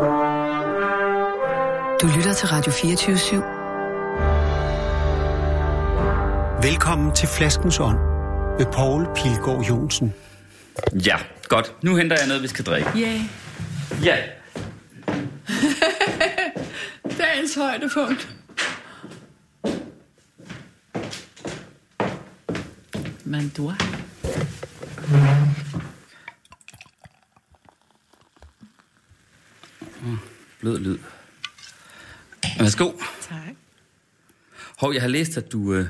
Du lytter til Radio 24 /7. Velkommen til Flaskens Ånd med Poul Pilgaard Jonsen. Ja, godt. Nu henter jeg noget, vi skal drikke. Ja. Ja. Dagens højdepunkt. Mandua. Blød lyd. Værsgo. Tak. Hov, jeg har læst, at du, øh,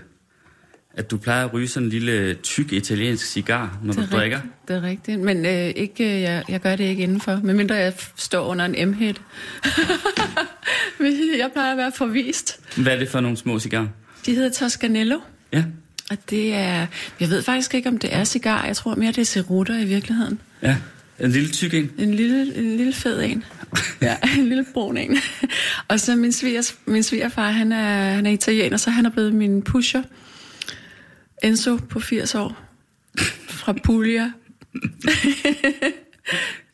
at du plejer at ryge sådan en lille tyk italiensk cigar, når du er drikker. rigtigt. Det er rigtigt. Men øh, ikke, øh, jeg, jeg gør det ikke indenfor, medmindre jeg står under en M-hit. jeg plejer at være forvist. Hvad er det for nogle små cigarer? De hedder Toscanello. Ja. Og det er... Jeg ved faktisk ikke, om det er cigar. Jeg tror mere, det er cerutter i virkeligheden. Ja. En lille tyk en. En lille, en lille fed en. Ja, en lille brun en. og så min, svigers, min svigerfar, han er, han er italiener, så han er blevet min pusher. Enzo på 80 år. Fra Puglia.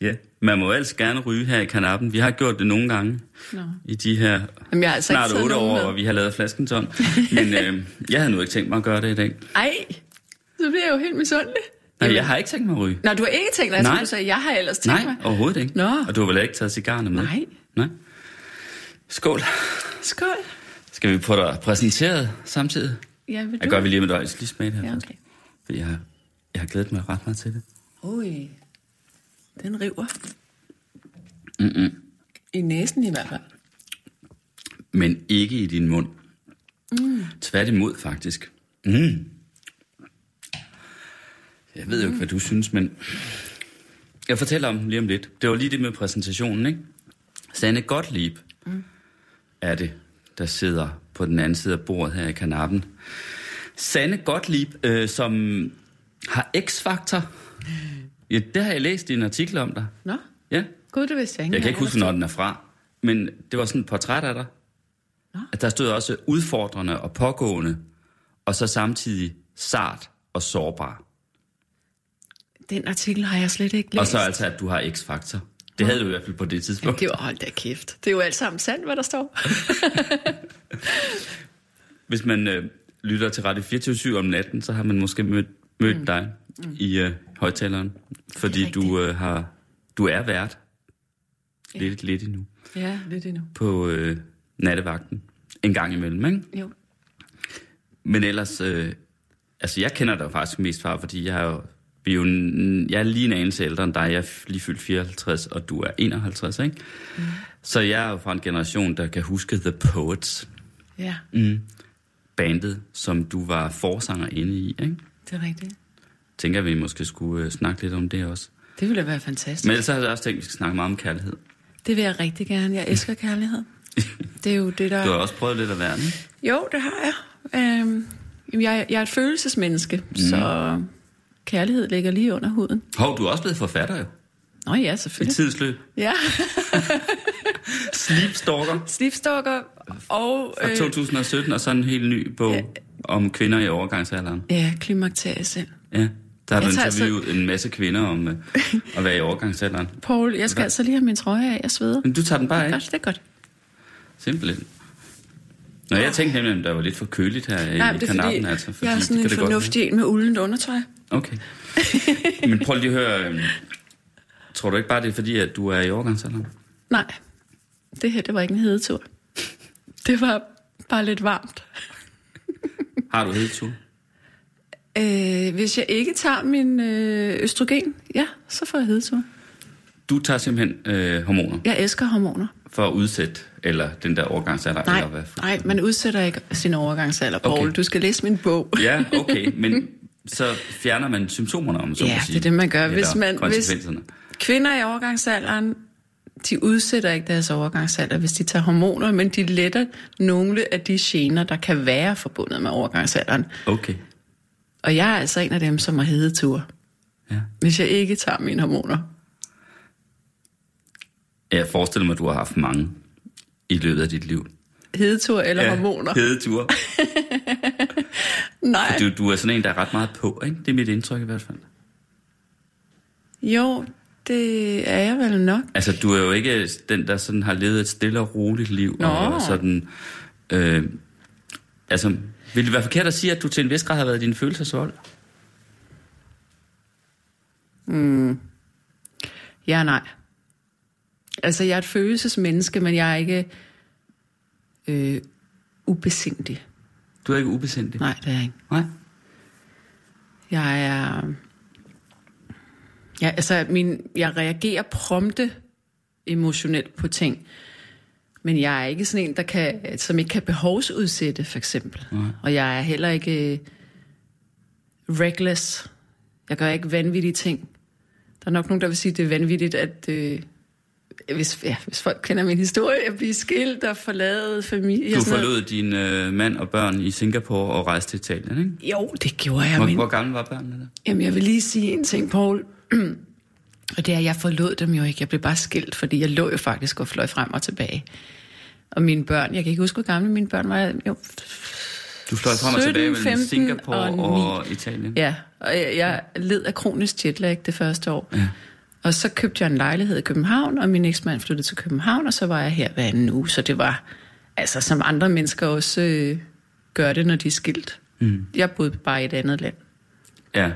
Ja. Man må ellers gerne ryge her i kanappen. Vi har gjort det nogle gange. Nå. I de her Jamen, jeg har altså snart taget 8 nogen år, og vi har lavet flaskenton. Men øh, jeg havde nu ikke tænkt mig at gøre det i dag. Ej, så bliver jeg jo helt misundelig. Nej, jeg har ikke tænkt mig at ryge. Nå, du har ikke tænkt dig, Nej. at du sagde, jeg har ellers tænkt Nej, mig. overhovedet ikke. Nå. Og du har vel ikke taget cigarerne med? Nej. Nej. Skål. Skål. Skal vi få dig præsenteret samtidig? Ja, vil du? Jeg gør vi lige med dig. Jeg skal lige smage det her Ja, okay. Fordi jeg har, jeg har glædet mig ret meget til det. Ui, den river. Mm-mm. I næsen i hvert fald. Men ikke i din mund. Mm. Tværtimod, faktisk. Mm. Jeg ved jo ikke, hvad du synes, men... Jeg fortæller om den lige om lidt. Det var lige det med præsentationen, ikke? Sanne Gottlieb mm. er det, der sidder på den anden side af bordet her i kanappen. Sanne Gottlieb, øh, som har X-faktor. Ja, det har jeg læst i en artikel om dig. Nå, Ja. gud, det vidste jeg ikke. Jeg kan ikke huske, når den er fra. Men det var sådan et portræt af dig. Nå. At der stod også udfordrende og pågående, og så samtidig sart og sårbar. Den artikel har jeg slet ikke læst. Og så altså, at du har x-faktor. Det havde du i hvert fald på det tidspunkt. Det var, hold da kæft. Det er jo alt sammen sandt, hvad der står. Hvis man øh, lytter til Radio 24 om natten, så har man måske mødt, mødt mm. dig mm. i øh, højtaleren. Fordi du øh, har du er vært lidt, lidt endnu ja, lidt endnu. på øh, nattevagten. En gang imellem, ikke? Jo. Men ellers, øh, altså jeg kender dig faktisk mest fra, fordi jeg er jo, vi er jo jeg er lige en anelse ældre end dig. Jeg er lige fyldt 54, og du er 51, ikke? Mm. Så jeg er jo fra en generation, der kan huske The Poets, Ja, bandet, som du var forsanger inde i, ikke? det er rigtigt. Tænker, vi måske skulle øh, snakke lidt om det også. Det ville være fantastisk. Men ellers har jeg også tænkt, at vi skal snakke meget om kærlighed. Det vil jeg rigtig gerne. Jeg elsker kærlighed. Det er jo det, der... Du har også prøvet lidt af verden. Jo, det har jeg. Øhm, jeg, jeg er et følelsesmenneske, mm. så kærlighed ligger lige under huden. Hov, du er også blevet forfatter jo. Nå ja, I selvfølgelig. tidsløb. Ja, Sleep Stalker slipstalker og... fra 2017, og så en helt ny bog Ja. om kvinder i overgangsalderen. ja, klimakterie selv. Ja, der har du altså- interviewet en masse kvinder om øh, at være i overgangsalderen. Paul, jeg skal Hvad? altså lige have min trøje af. Jeg sveder. Men du tager den bare af, Godt, det er godt. simpelthen. Nå, jeg tænkte nemlig, at der var lidt for køligt her i, Nej, i er kanappen, fordi, altså. Fordi jeg er sådan det en fornuftig en med uldent undertøj. Okay. Men prøv lige at høre, øh, tror du ikke bare, det er fordi, at du er i overgangsalderen? Nej, det her, det var ikke en hedetur. Det var bare lidt varmt. Har du hedetur? Øh, hvis jeg ikke tager min øh, østrogen, ja, så får jeg hedetur. Du tager simpelthen øh, hormoner Jeg elsker hormoner. for at udsætte, eller den der overgangsalder, Nej, eller hvad? nej, man udsætter ikke sin overgangsalder, Paul. Okay. Du skal læse min bog. Ja, okay, men så fjerner man symptomerne om, så Ja, må sige. det er det, man gør. Hvis man- hvis-. Kvinder i overgangsalderen, de udsætter ikke deres overgangsalder, hvis de tager hormoner, men de letter nogle af de gener, der kan være forbundet med overgangsalderen. Okay, Og jeg er altså en af dem, som har hedetur, ja. hvis jeg ikke tager mine hormoner. Jeg forestiller mig, at du har haft mange i løbet af dit liv. Hedetur eller ja, hormoner? hedetur. Nej. Du, du er sådan en, der er ret meget på, ikke? Det er mit indtryk i hvert fald. Jo, det er jeg vel nok. Altså, du er jo ikke den, der sådan har levet et stille og roligt liv. Nå. Og sådan, øh, altså, vil det være forkert at sige, at du til en vis grad har været din følelsesvold? Ja og nej. Altså, jeg er et følelsesmenneske, men jeg er ikke øh, ubesindig. Du er ikke ubesindig? Nej, det er jeg ikke. Nej? Jeg er... Ja, altså, min, jeg reagerer prompte emotionelt på ting. Men jeg er ikke sådan en, der kan, som ikke kan behovsudsætte, for eksempel. Nej. Og jeg er heller ikke øh, reckless. Jeg gør ikke vanvittige ting. Der er nok nogen, der vil sige, at det er vanvittigt, at øh, hvis, ja, hvis folk kender min historie, at blive skilt og forlade familie. Du forlod din øh, mand og børn i Singapore og rejste til Italien, ikke? Jo, det gjorde jeg. Hvor, men... hvor gamle var børnene der? Jamen, jeg vil lige sige en ting, Paul. og det er, at jeg forlod dem jo ikke. Jeg blev bare skilt, fordi jeg lå jo faktisk og fløj frem og tilbage. Og mine børn, jeg kan ikke huske, hvor gamle mine børn var. Jo, Du fløj frem og 17, tilbage mellem 15 Singapore og og, Italien. ja, og jeg, jeg led af kronisk jetlag det første år. Ja. Og så købte jeg en lejlighed i København, og min eksmand flyttede til København, og så var jeg her hver anden uge. Så det var, altså som andre mennesker også øh, gør det, når de er skilt. Mm. Jeg boede bare i et andet land. ja.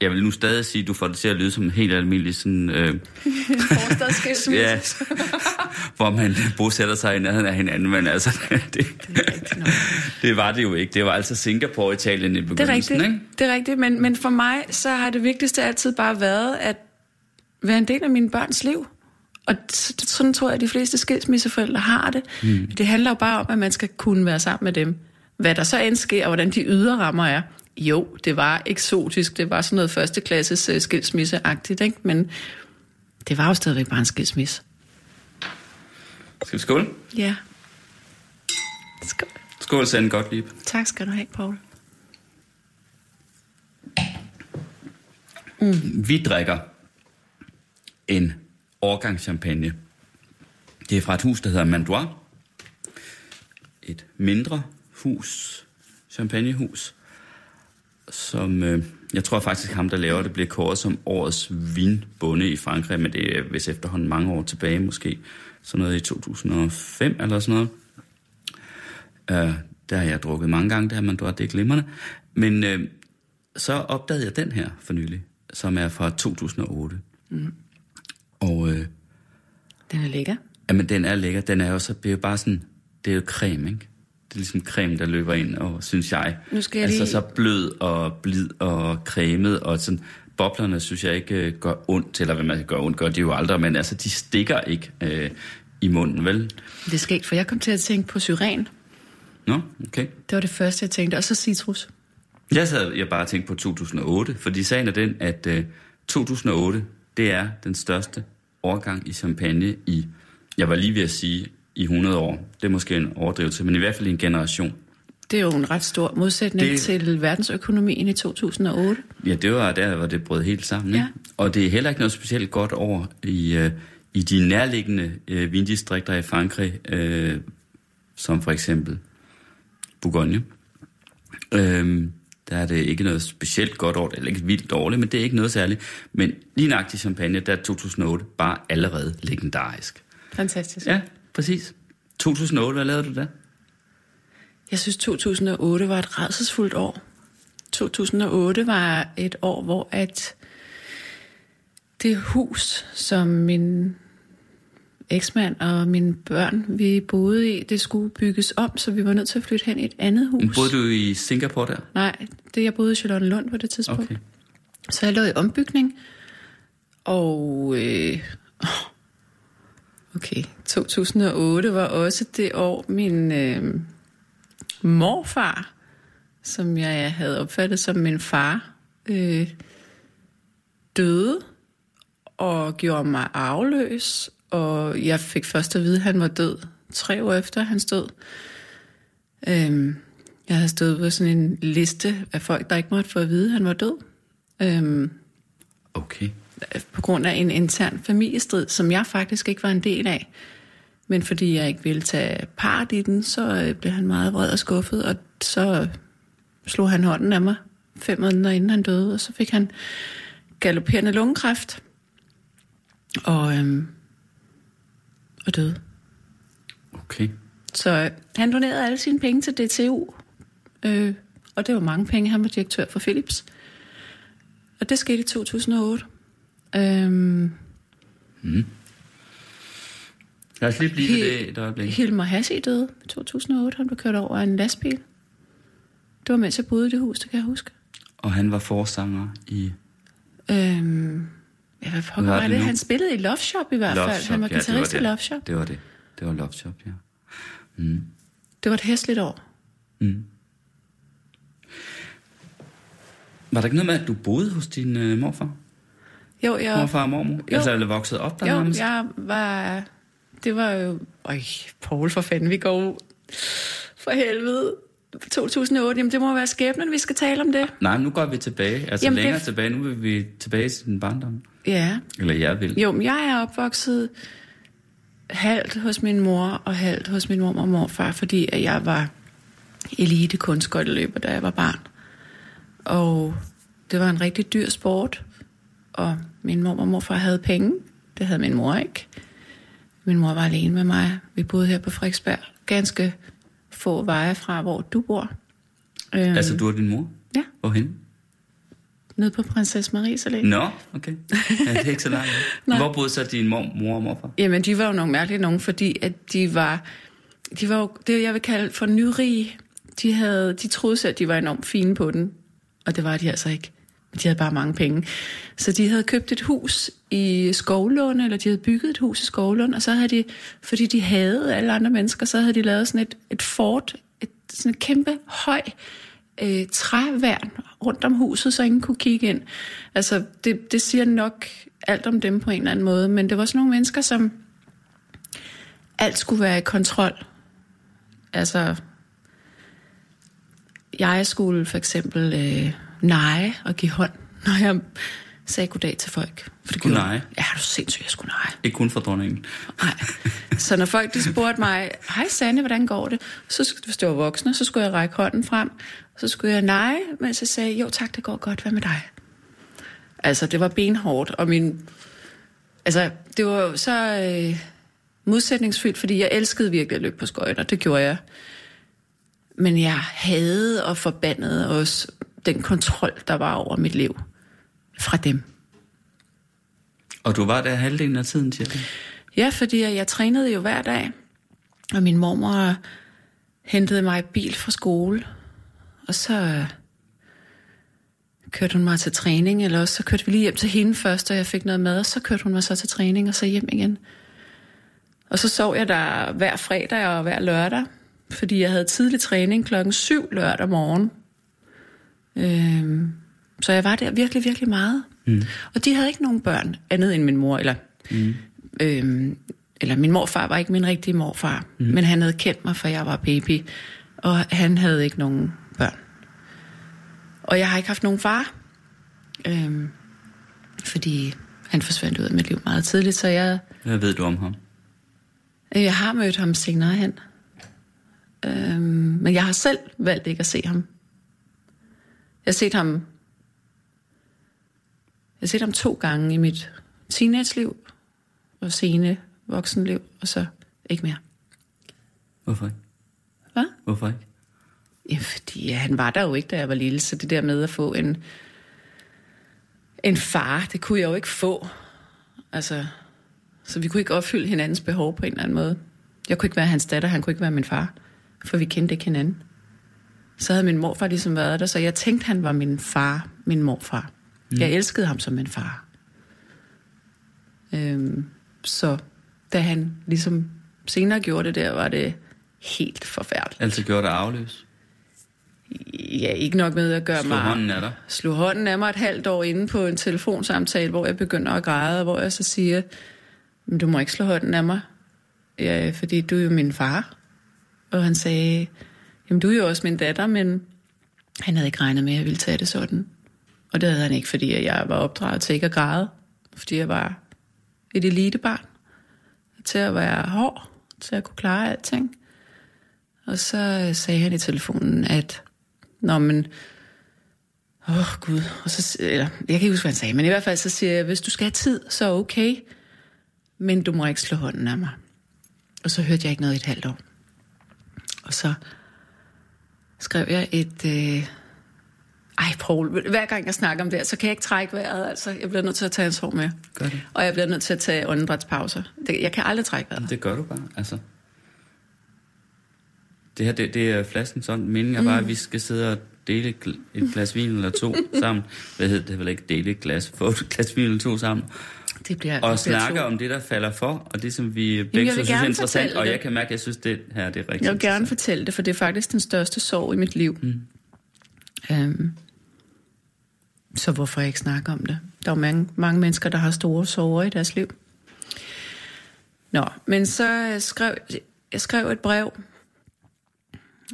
Jeg vil nu stadig sige, at du får det til at lyde som en helt almindelig sådan... Øh, ja, hvor man bosætter sig i nærheden af hinanden, men altså, det, det var det jo ikke. Det var altså Singapore og Italien i Det er begyndelsen, rigtigt, ikke? det er rigtigt men, men for mig så har det vigtigste altid bare været at være en del af mine børns liv. Og sådan tror jeg, at de fleste skilsmisseforældre har det. Mm. Det handler jo bare om, at man skal kunne være sammen med dem. Hvad der så end sker, og hvordan de ydre rammer er. Jo, det var eksotisk. Det var sådan noget førsteklasses uh, skilsmisseagtigt, ikke? Men det var jo stadigvæk bare en skilsmisse. Skal vi skåle? Ja. Skål. Skål, Sande Gottlieb. Tak skal du have, Paul. Vi drikker en årgang champagne. Det er fra et hus, der hedder Mandois. Et mindre hus, champagnehus, som øh, jeg tror faktisk ham, der laver det, bliver kåret som årets vinbonde i Frankrig, men det er vist efterhånden mange år tilbage måske. Sådan noget i 2005 eller sådan noget. Øh, der har jeg drukket mange gange, det her Mandois, det er glimrende. Men øh, så opdagede jeg den her for nylig, som er fra 2008. Mm. Og øh, Den er lækker. jamen, den er lækker. Den er jo så, det er jo bare sådan, det er jo creme, ikke? Det er ligesom creme, der løber ind, og synes jeg. Nu skal jeg altså lige- så blød og blid og cremet, og sådan, boblerne synes jeg ikke øh, gør ondt, eller hvad man gøre ondt, gør de jo aldrig, men altså, de stikker ikke øh, i munden, vel? Det er sket, for jeg kom til at tænke på syren. Nå, okay. Det var det første, jeg tænkte. Og så citrus. Jeg sad jeg bare tænkte på 2008, fordi sagen er den, at øh, 2008, det er den største årgang i champagne i, jeg var lige ved at sige, i 100 år. Det er måske en overdrivelse, men i hvert fald en generation. Det er jo en ret stor modsætning Det- til verdensøkonomien i 2008. Ja, det var der, hvor det brød helt sammen. Ja. Ikke? Og det er heller ikke noget specielt godt over i, øh, i de nærliggende øh, vindistrikter i Frankrig, øh, som for eksempel Bourgogne. Øh, der er det ikke noget specielt godt over, eller ikke vildt dårligt, men det er ikke noget særligt. Men lige nøjagtigt champagne, der er 2008 bare allerede legendarisk. Fantastisk. Ja, præcis. 2008, hvad lavede du der? Jeg synes, 2008 var et redselsfuldt år. 2008 var et år, hvor at det hus, som min eksmand og mine børn, vi boede i, det skulle bygges om, så vi var nødt til at flytte hen i et andet hus. Boede du i Singapore der? Nej, det jeg boede i Charlottenlund på det tidspunkt. Okay. Så jeg lå i ombygning, og øh, okay, 2008 var også det år, min øh, morfar, som jeg havde opfattet som min far, øh, døde og gjorde mig arveløs, og jeg fik først at vide, at han var død tre år efter hans død. Øhm, jeg havde stået på sådan en liste af folk, der ikke måtte få at vide, at han var død. Øhm, Okay. på grund af en intern familiestrid, som jeg faktisk ikke var en del af. Men fordi jeg ikke ville tage part i den, så øh, blev han meget vred og skuffet, og så slog han hånden af mig fem måneder inden han døde, og så fik han galopperende lungekræft. Og, øhm, og døde. Okay. Så øh, han donerede alle sine penge til DTU. Øh, og det var mange penge. Han var direktør for Philips. Og det skete i 2008. Øhm, Lad os lige blive ved det et øjeblik. Hilmar Hassi døde i 2008. Han blev kørt over af en lastbil. Det var mens jeg boede i det hus, det kan jeg huske. Og han var forsanger i Øhm, ja, hvad Hvad var var det? nu? Han spillede i Love Shop i hvert Love fald. Shop. Han var ja, det guitarist i. Love Shop. Det var det. Det var Love Shop, ja. Det var et hæsligt år. Var der ikke noget med, at du boede hos din øh, morfar? Jo, jeg, Morfar og mormor? Jo. Altså, eller vokset op der jo, nærmest? jeg var... Det var jo... Øj, Paul for fanden, vi går for helvede. 2008, jamen det må være skæbnen, vi skal tale om det. Nej, nu går vi tilbage. Altså Jamen, længere det- tilbage. Nu vil vi tilbage til din barndom. Ja, Eller jeg vil. Jo, men jeg er opvokset halvt hos min mor og halvt hos min mor og morfar, fordi at jeg var elite kunstskøjteløber, da jeg var barn. Og det var en rigtig dyr sport, og min mor og morfar havde penge. Det havde min mor ikke. Min mor var alene med mig. Vi boede her på Frederiksberg, ganske få veje fra, hvor du bor. Øhm, Altså, du og din mor? Ja, Hvorhen? Nede på Prinsesse Maries Allé. Nå, okay. Ja, det er ikke så langt. Nej. Hvor boede så din mor, mor og morfar? Jamen, de var jo nogle mærkelige nogen, fordi at de var, de var jo det, jeg vil kalde for nyrige. De, havde, de troede sig, at de var enormt fine på den, og det var de altså ikke. De havde bare mange penge. Så de havde købt et hus i Skovlund, eller de havde bygget et hus i Skovlund, og så havde de, fordi de havde alle andre mennesker, så havde de lavet sådan et, et fort, et, sådan et kæmpe høj øh, træværn rundt om huset, så ingen kunne kigge ind. Altså, det, det siger nok alt om dem på en eller anden måde, men det var sådan nogle mennesker, som alt skulle være i kontrol. Altså, jeg skulle for eksempel øh, neje og give hånd, når jeg sagde goddag til folk. For det gjorde- neje? Ja, du sindssygt, jeg skulle neje. Ikke kun for dronningen. Nej. Så når folk de spurgte mig, hej Sanne, hvordan går det? Så, hvis det var voksne, så skulle jeg række hånden frem. Så skulle jeg nej, mens jeg sagde, jo tak, det går godt, hvad med dig? Altså, det var benhårdt, og min... Altså, det var så øh, modsætningsfyldt, fordi jeg elskede virkelig at løbe på skøjter, det gjorde jeg. Men jeg havde og forbandede også den kontrol, der var over mit liv fra dem. Og du var der halvdelen af tiden, siger du? Ja, fordi jeg, jeg trænede jo hver dag, og min mormor hentede mig i bil fra skole, og så øh, kørte hun mig til træning, eller også så kørte vi lige hjem til hende først, og jeg fik noget mad, og så kørte hun mig så til træning, og så hjem igen. Og så sov jeg der hver fredag og hver lørdag, fordi jeg havde tidlig træning klokken 7 lørdag morgen. Øhm, så jeg var der virkelig, virkelig meget. Mm. Og de havde ikke nogen børn, andet end min mor, eller mm. øhm, eller min morfar var ikke min rigtige morfar, mm. men han havde kendt mig, for jeg var baby, og han havde ikke nogen børn. Og jeg har ikke haft nogen far, øhm, fordi han forsvandt ud af mit liv meget tidligt, så jeg, Hvad ved du om ham? øh, jeg har mødt ham senere hen. Øhm, men jeg har selv valgt ikke at se ham. Jeg har set ham jeg har set ham to gange i mit teenage-liv og sene voksenliv, og så ikke mere. Hvorfor ikke? Hvad? Hvorfor ikke? Ja, fordi ja, han var der jo ikke, da jeg var lille, så det der med at få en, en far, det kunne jeg jo ikke få. Altså, så vi kunne ikke opfylde hinandens behov på en eller anden måde. Jeg kunne ikke være hans datter, han kunne ikke være min far, for vi kendte ikke hinanden. Så havde min morfar ligesom været der, så jeg tænkte, han var min far, min morfar. Mm. Jeg elskede ham som min far. Øhm, så da han ligesom senere gjorde det der, var det helt forfærdeligt. Altid gjort dig afløs. Ja, ikke nok med at gøre Slå mig... hånden af dig. Slå hånden af mig et halvt år inde på en telefonsamtale, hvor jeg begynder at græde, og hvor jeg så siger, men du må ikke slå hånden af mig, ja, fordi du er jo min far. Og han sagde, jamen du er jo også min datter, men han havde ikke regnet med, at jeg ville tage det sådan. Og det havde han ikke, fordi jeg var opdraget til ikke at græde, fordi jeg var et elitebarn, til at være hård, til at kunne klare alting. Og så øh, sagde han i telefonen, at Nå, men... Åh, oh, Gud. Og så, eller, jeg kan ikke huske, hvad han sagde, men i hvert fald så siger jeg, hvis du skal have tid, så okay. men du må ikke slå hånden af mig. Og så hørte jeg ikke noget i et halvt år. Og så skrev jeg et... Øh, ej, Poul, hver gang jeg snakker om det, så kan jeg ikke trække vejret. Altså, jeg bliver nødt til at tage en sår med. Gør det. Og jeg bliver nødt til at tage åndedrætspauser. Det, jeg kan aldrig trække vejret. Det gør du bare, altså. Det her, det, det er flasken sådan. Meningen er bare, at vi skal sidde og dele et gl- et glas vin eller to sammen. Hvad hedder det? vel ikke dele et glas, få et glas vin eller to sammen. Det bliver, Og det snakke to. om det, der falder for, og det, som vi begge vil så synes er interessant. Og jeg kan mærke, at jeg synes, det her det er rigtig Jeg vil gerne fortælle det, for det er faktisk den største sorg i mit liv. Mm. Øhm, så hvorfor ikke snakke om det? Der er jo mange, mange mennesker, der har store sorger i deres liv. Nå, men så øh, skrev jeg skrev et brev,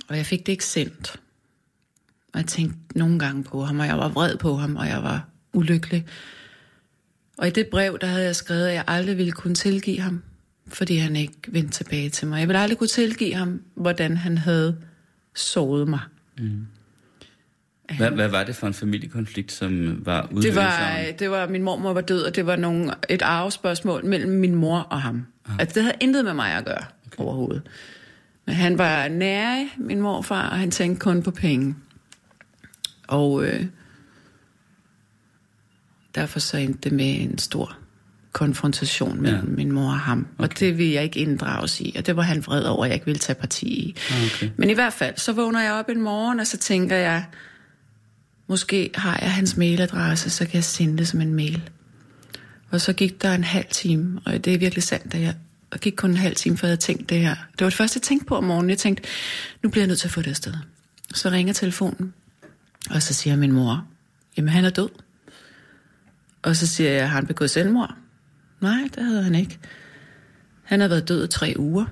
og jeg fik det ikke sendt. Og jeg tænkte nogle gange på ham, og jeg var vred på ham, og jeg var ulykkelig. Og i det brev, der havde jeg skrevet, at jeg aldrig ville kunne tilgive ham, fordi han ikke vendte tilbage til mig. Jeg ville aldrig kunne tilgive ham, hvordan han havde såret mig. Mm. Hvad, hvad var det for en familiekonflikt, som var Det udløseren? var, det var, min mormor var død, og det var nogle, et arvespørgsmål mellem min mor og ham. Altså, det havde intet med mig at gøre okay. overhovedet. Men han var nær min morfar, og han tænkte kun på penge. Og øh, derfor så endte det med en stor konfrontation mellem Ja. ja. min mor og ham. Okay. Og det ville jeg ikke inddrages i, og det var han vred over, at jeg ikke ville tage parti i. Ah, okay. Men i hvert fald, så vågner jeg op en morgen, og så tænker jeg, måske har jeg hans mailadresse, så kan jeg sende det som en mail. Og så gik der en halv time, og det er virkelig sandt, at jeg og gik kun en halv time, før jeg havde tænkt det her. Det var det første, jeg tænkte på om morgenen. Jeg tænkte, nu bliver jeg nødt til at få det afsted. Så ringer telefonen, og så siger min mor, jamen han er død. Og så siger jeg, har han begået selvmord? Nej, det havde han ikke. Han havde været død i tre uger.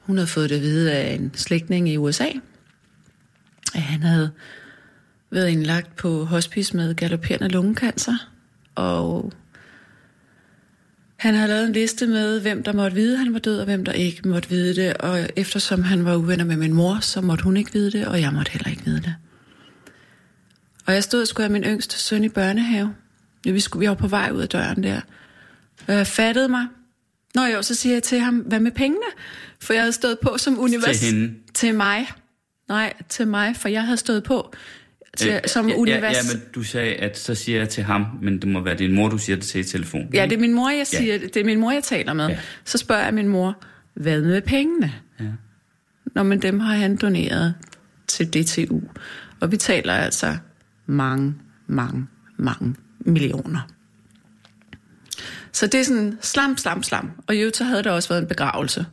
Hun havde fået det at vide af en slægtning i USA. At han havde været indlagt på hospice med galopperende lungekancer. Og han havde lavet en liste med, hvem der måtte vide, han var død, og hvem der ikke måtte vide det. Og eftersom han var uvenner med min mor, så måtte hun ikke vide det, og jeg måtte heller ikke vide det. Og jeg stod og skulle have min yngste søn i børnehave. Vi, skulle, vi var på vej ud af døren der. Og jeg fattede mig. Nå jo, så siger jeg til ham, hvad med pengene? For jeg havde stået på som univers... Til hende? Til mig. Nej, til mig, for jeg havde stået på til, Øh, som ja, univers... Ja, ja, men du sagde, at så siger jeg til ham, men det må være din mor, du siger det til i telefonen. Ja, det er min mor, jeg Ja. siger, det er min mor, jeg taler med. Ja. Ja. Så spørger jeg min mor, hvad med pengene? Ja. Nå, men dem har han doneret til DTU. Og vi taler altså mange, mange, mange millioner. Så det er sådan slam, slam, slam. Og i øvrigt så havde der også været en begravelse.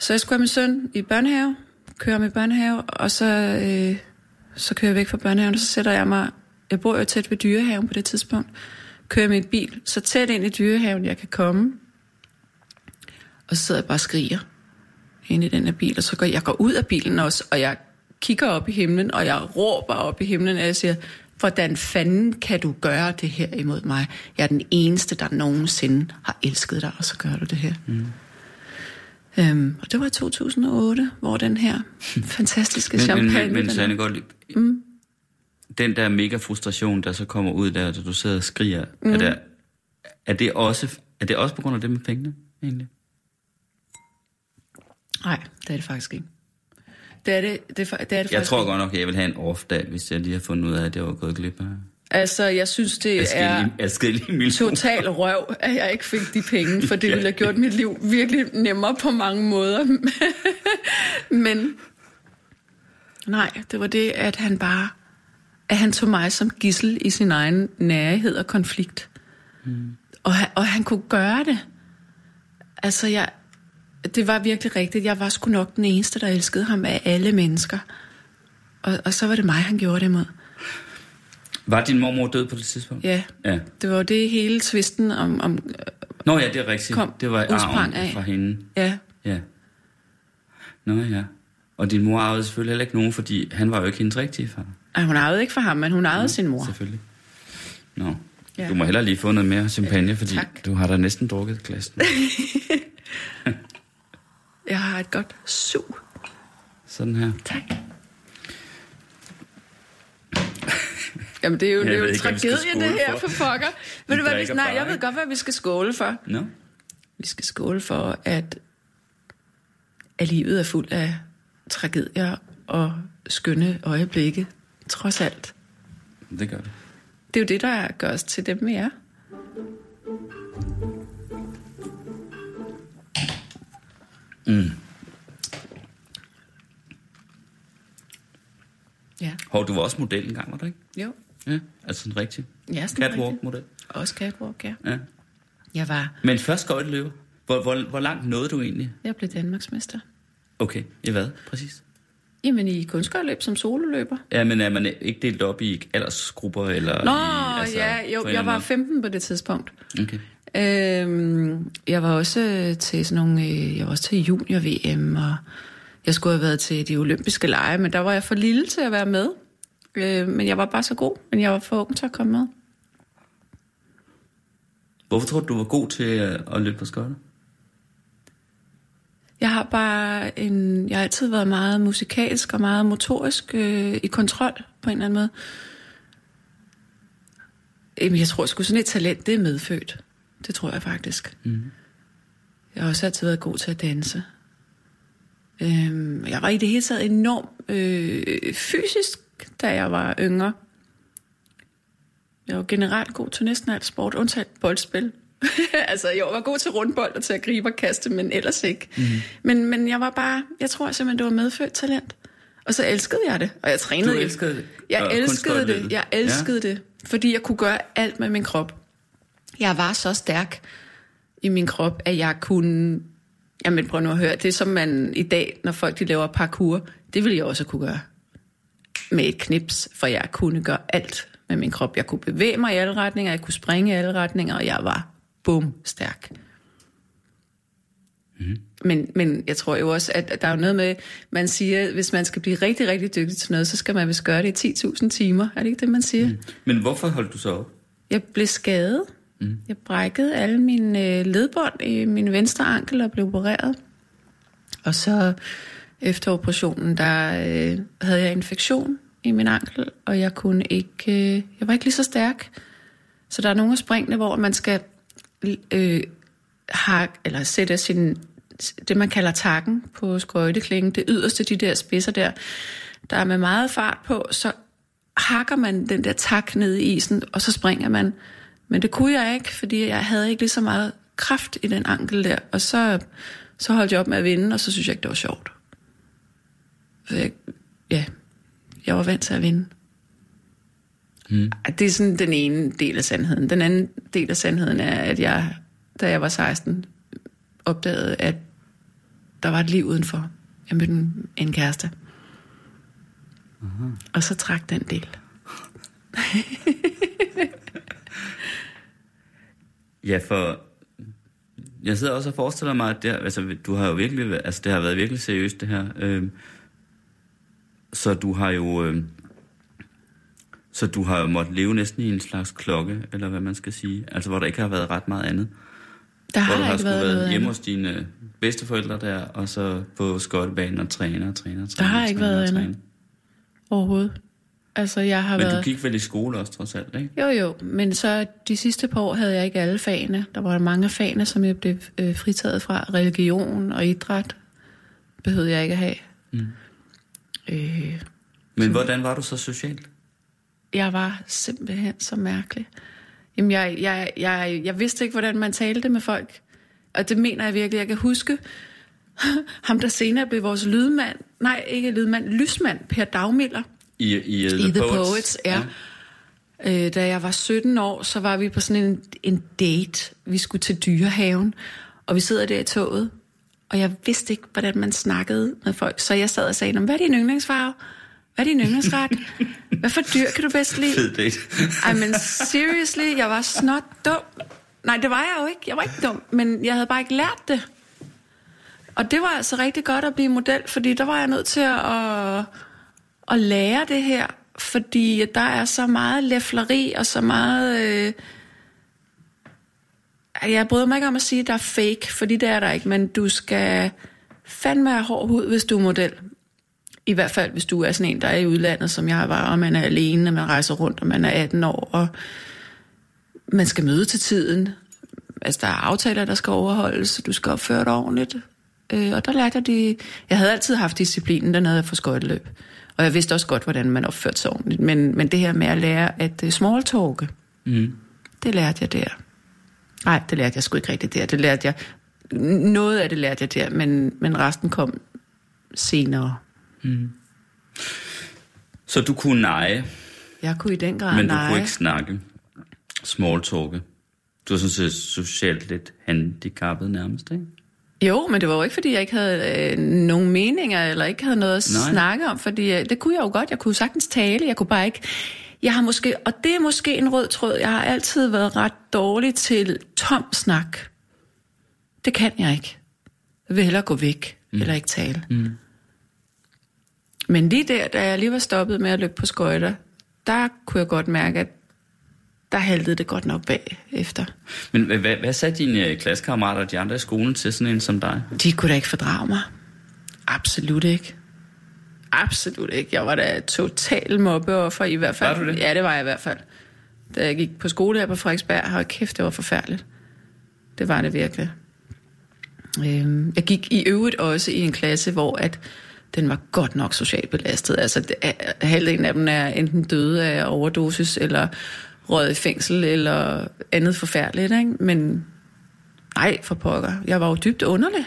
Så jeg skulle have min søn i børnehave, køre i børnehave, og så, øh, så kører jeg væk fra børnehaven, og så sætter jeg mig, jeg bor jo tæt ved dyrehaven på det tidspunkt, kører min bil så tæt ind i dyrehaven, jeg kan komme, og så sidder jeg bare og skriger inde i den her bil, og så går jeg går ud af bilen også, og jeg kigger op i himlen, og jeg råber op i himlen, og jeg siger, hvordan fanden kan du gøre det her imod mig? Jeg er den eneste, der nogensinde har elsket dig, og så gør du det her. Mm. Øhm, og det var i 2008, hvor den her fantastiske Men, champagne... men, men, men Sanne godt mm. den der mega frustration, der så kommer ud der, da du sidder og skriger, mm. er, der, er, det også, er det også på grund af det med pengene, egentlig? Nej, det er det faktisk ikke. Det er det, det, er, det, er det Jeg faktisk tror ikke. godt nok, at jeg vil have en off-dag, hvis jeg lige har fundet ud af, at jeg var gået glip af Altså, jeg synes, det er adskillige millioner. total røv, at jeg ikke fik de penge, for det ville have gjort mit liv virkelig nemmere på mange måder. Men nej, det var det, at han bare, at han tog mig som gissel i sin egen nærhed og konflikt. Mm. Og, han, og han kunne gøre det. Altså, jeg, det var virkelig rigtigt. Jeg var sgu nok den eneste, der elskede ham af alle mennesker. Og, og så var det mig, han gjorde det mod. Var din mormor død på det tidspunkt? Ja, ja. det var det hele tvisten om, om Nå ja, det er rigtigt. Kom, det var arven af. fra hende. ja, Ja. Nå ja. Og din mor arvede selvfølgelig heller ikke nogen, fordi han var jo ikke hendes rigtige far. Ej, hun arvede ikke for ham, men hun arvede mm, sin mor. Selvfølgelig. Nå. Ja. Du må heller lige få noget mere champagne, fordi tak. du har da næsten drukket et glas. Jeg har et godt sug. Sådan her. Tak. Jamen, det er jo, det er jo en tragedie, det her for. for pokker. Ved du hvad, vi, nej, jeg ved godt, hvad vi skal skåle for. Nå? Vi skal skåle for, at, at livet er fuld af tragedier og skønne øjeblikke, trods alt. Det gør det. Det er jo det, der gør os til dem, vi er. Mm. Ja. Hov, du var også model engang, var du ikke? Jo. Ja, altså en rigtig Ja, catwalk-model. Også catwalk, ja. Ja. Jeg var, Men først skøjteløber. Hvor, hvor, hvor langt nåede du egentlig? jeg blev Danmarksmester. Okay, i hvad præcis? Jamen i kunstgørløb som sololøber. Ja, men er man ikke delt op i aldersgrupper? Eller Nå, i, altså, ja, jo, jeg var anden 15 på det tidspunkt. Okay. Øhm, jeg var også til sådan nogle, øh, jeg var også til junior-VM, og jeg skulle have været til de olympiske lege, men der var jeg for lille til at være med. Øh, men jeg var bare så god, men jeg var for ung til at komme med. Hvorfor tror du, du var god til øh, at løbe på skøjter? Jeg har bare en, jeg har altid været meget musikalsk og meget motorisk øh, i kontrol på en eller anden måde. Jamen, jeg tror sgu sådan et talent, det er medfødt. Det tror jeg faktisk. Mm. Jeg har også altid været god til at danse. Øhm, jeg var i det hele taget enormt øh, fysisk, da jeg var yngre. Jeg var generelt god til næsten alt sport, undtagen boldspil. altså, jeg var god til rundbold og til at gribe og kaste, men ellers ikke. Mm. Men, men jeg var bare, jeg tror simpelthen, det var medfødt talent. Og så elskede jeg det, og jeg trænede. Du jo. elskede det? Jeg elskede det, jeg elskede ja. det, fordi jeg kunne gøre alt med min krop. Jeg var så stærk i min krop, at jeg kunne... Jamen prøv nu at høre, det som man i dag, når folk de laver parkour, det ville jeg også kunne gøre med et knips, for jeg kunne gøre alt med min krop. Jeg kunne bevæge mig i alle retninger, jeg kunne springe i alle retninger, og jeg var bum stærk. Mm. Men, men jeg tror jo også, at der er jo noget med, man siger, hvis man skal blive rigtig, rigtig dygtig til noget, så skal man vist gøre det i 10.000 timer. Er det ikke det, man siger? Mm. Men hvorfor holdt du så op? Jeg blev skadet. Mm. Jeg brækkede alle mine øh, ledbånd i min venstre ankel og blev opereret. Og så efter operationen, der øh, havde jeg infektion i min ankel, og jeg kunne ikke, øh, jeg var ikke lige så stærk. Så der er nogle af springene, hvor man skal øh, hak, eller sætter sin, det man kalder takken på skøjteklingen, det yderste, de der spidser der, der er med meget fart på, så hakker man den der tak ned i isen, og så springer man. Men det kunne jeg ikke, fordi jeg havde ikke lige så meget kraft i den ankel der. Og så, så holdt jeg op med at vinde, og så synes jeg ikke, det var sjovt. Så jeg, ja, jeg var vant til at vinde. Mm. Det er sådan den ene del af sandheden. Den anden del af sandheden er, at jeg, da jeg var 16, opdagede, at der var et liv udenfor. Jeg mødte en, en kæreste. Uh-huh. Og så trak den del. Ja, for jeg sidder også og forestiller mig, at det, altså, du har jo virkelig, altså, det har været virkelig seriøst, det her. Øh, så du har jo... Øh, så du har jo måttet leve næsten i en slags klokke, eller hvad man skal sige. Altså, hvor der ikke har været ret meget andet. Der hvor har du har ikke været været hjemme hos dine bedsteforældre der, og så på skøjtebanen og træne og træne og træne. Der har og ikke træne været andet. træne. Overhovedet. Altså, jeg har Men været... du gik vel i skole også, trods alt, ikke? Jo, jo, men så de sidste par år havde jeg ikke alle fagene. Der var mange af fagene, som jeg blev øh, fritaget fra. Religion og idræt behøvede jeg ikke at have. Mm. Øh, Men hvordan var du så socialt? Jeg var simpelthen så mærkelig. Jamen, jeg, jeg, jeg, jeg vidste ikke, hvordan man talte med folk. Og det mener jeg virkelig. Jeg kan huske ham, der senere blev vores lydmand. Nej, ikke lydmand, lysmand, Per Dagmiller. I, i, uh, I The Poets, ja. ja. Øh, da jeg var 17 år, så var vi på sådan en, en date. Vi skulle til dyrehaven, og vi sidder der i toget, og jeg vidste ikke, hvordan man snakkede med folk. Så jeg sad og sagde, "Nå, hvad er din yndlingsfarve? Hvad er din yndlingsret? Hvad for dyr kan du bedst lide? Fed date. Ej, men seriously, jeg var snot dum. Nej, det var jeg jo ikke. Jeg var ikke dum, men jeg havde bare ikke lært det. Og det var altså rigtig godt at blive model, fordi der var jeg nødt til at, at, at lære det her, fordi der er så meget læfleri og så meget... Øh, jeg bryder mig ikke om at sige, at der er fake, fordi det er der ikke, men du skal fandme have hård hud, hvis du er model. I hvert fald, hvis du er sådan en, der er i udlandet, som jeg var, og man er alene, og man rejser rundt, og man er 18 år, og man skal møde til tiden. altså, der er aftaler, der skal overholdes, du skal opføre dig ordentligt. Øh, og der lærte jeg de... Jeg havde altid haft disciplinen, den havde jeg for skøjteløb. Og jeg vidste også godt, hvordan man opførte sig ordentligt. Men, men det her med at lære at uh, smalltalke, Mm. det lærte jeg der. Nej, det lærte jeg sgu ikke rigtigt der. Det lærte jeg... Noget af det lærte jeg der, men, men resten kom senere. Så du kunne neje, Jeg kunne i den grad men du nej. kunne ikke snakke. Small talke. Du var sådan set socialt lidt handicappet nærmest, ikke? Jo, men det var jo ikke, fordi jeg ikke havde øh, nogen meninger, eller ikke havde noget at. Nej. snakke om, fordi øh, det kunne jeg jo godt. Jeg kunne sagtens tale, jeg kunne bare ikke... Jeg har måske, og det er måske en rød tråd, jeg har altid været ret dårlig til tom snak. Det kan jeg ikke. Jeg vil hellere gå væk, mm. eller ikke tale. Mm. Men lige der, da jeg lige var stoppet med at løbe på skøjter, der kunne jeg godt mærke, at der haltede det godt nok bag efter. Men hvad, hvad, sagde dine øh, klassekammerater og de andre i skolen til sådan en som dig? De kunne da ikke fordrage mig. Absolut ikke. Absolut ikke. Jeg var da total mobbeoffer i hvert fald. Var du det? Ja, det var jeg i hvert fald. Da jeg gik på skole her på Frederiksberg, hold kæft, det var forfærdeligt. Det var det virkelig. Øhm, jeg gik i øvrigt også i en klasse, hvor at den var godt nok socialt belastet. Altså, det, halvdelen af dem er enten døde af overdosis, eller røget i fængsel, eller andet forfærdeligt. Ikke? Men nej, for pokker. Jeg var jo dybt underlig.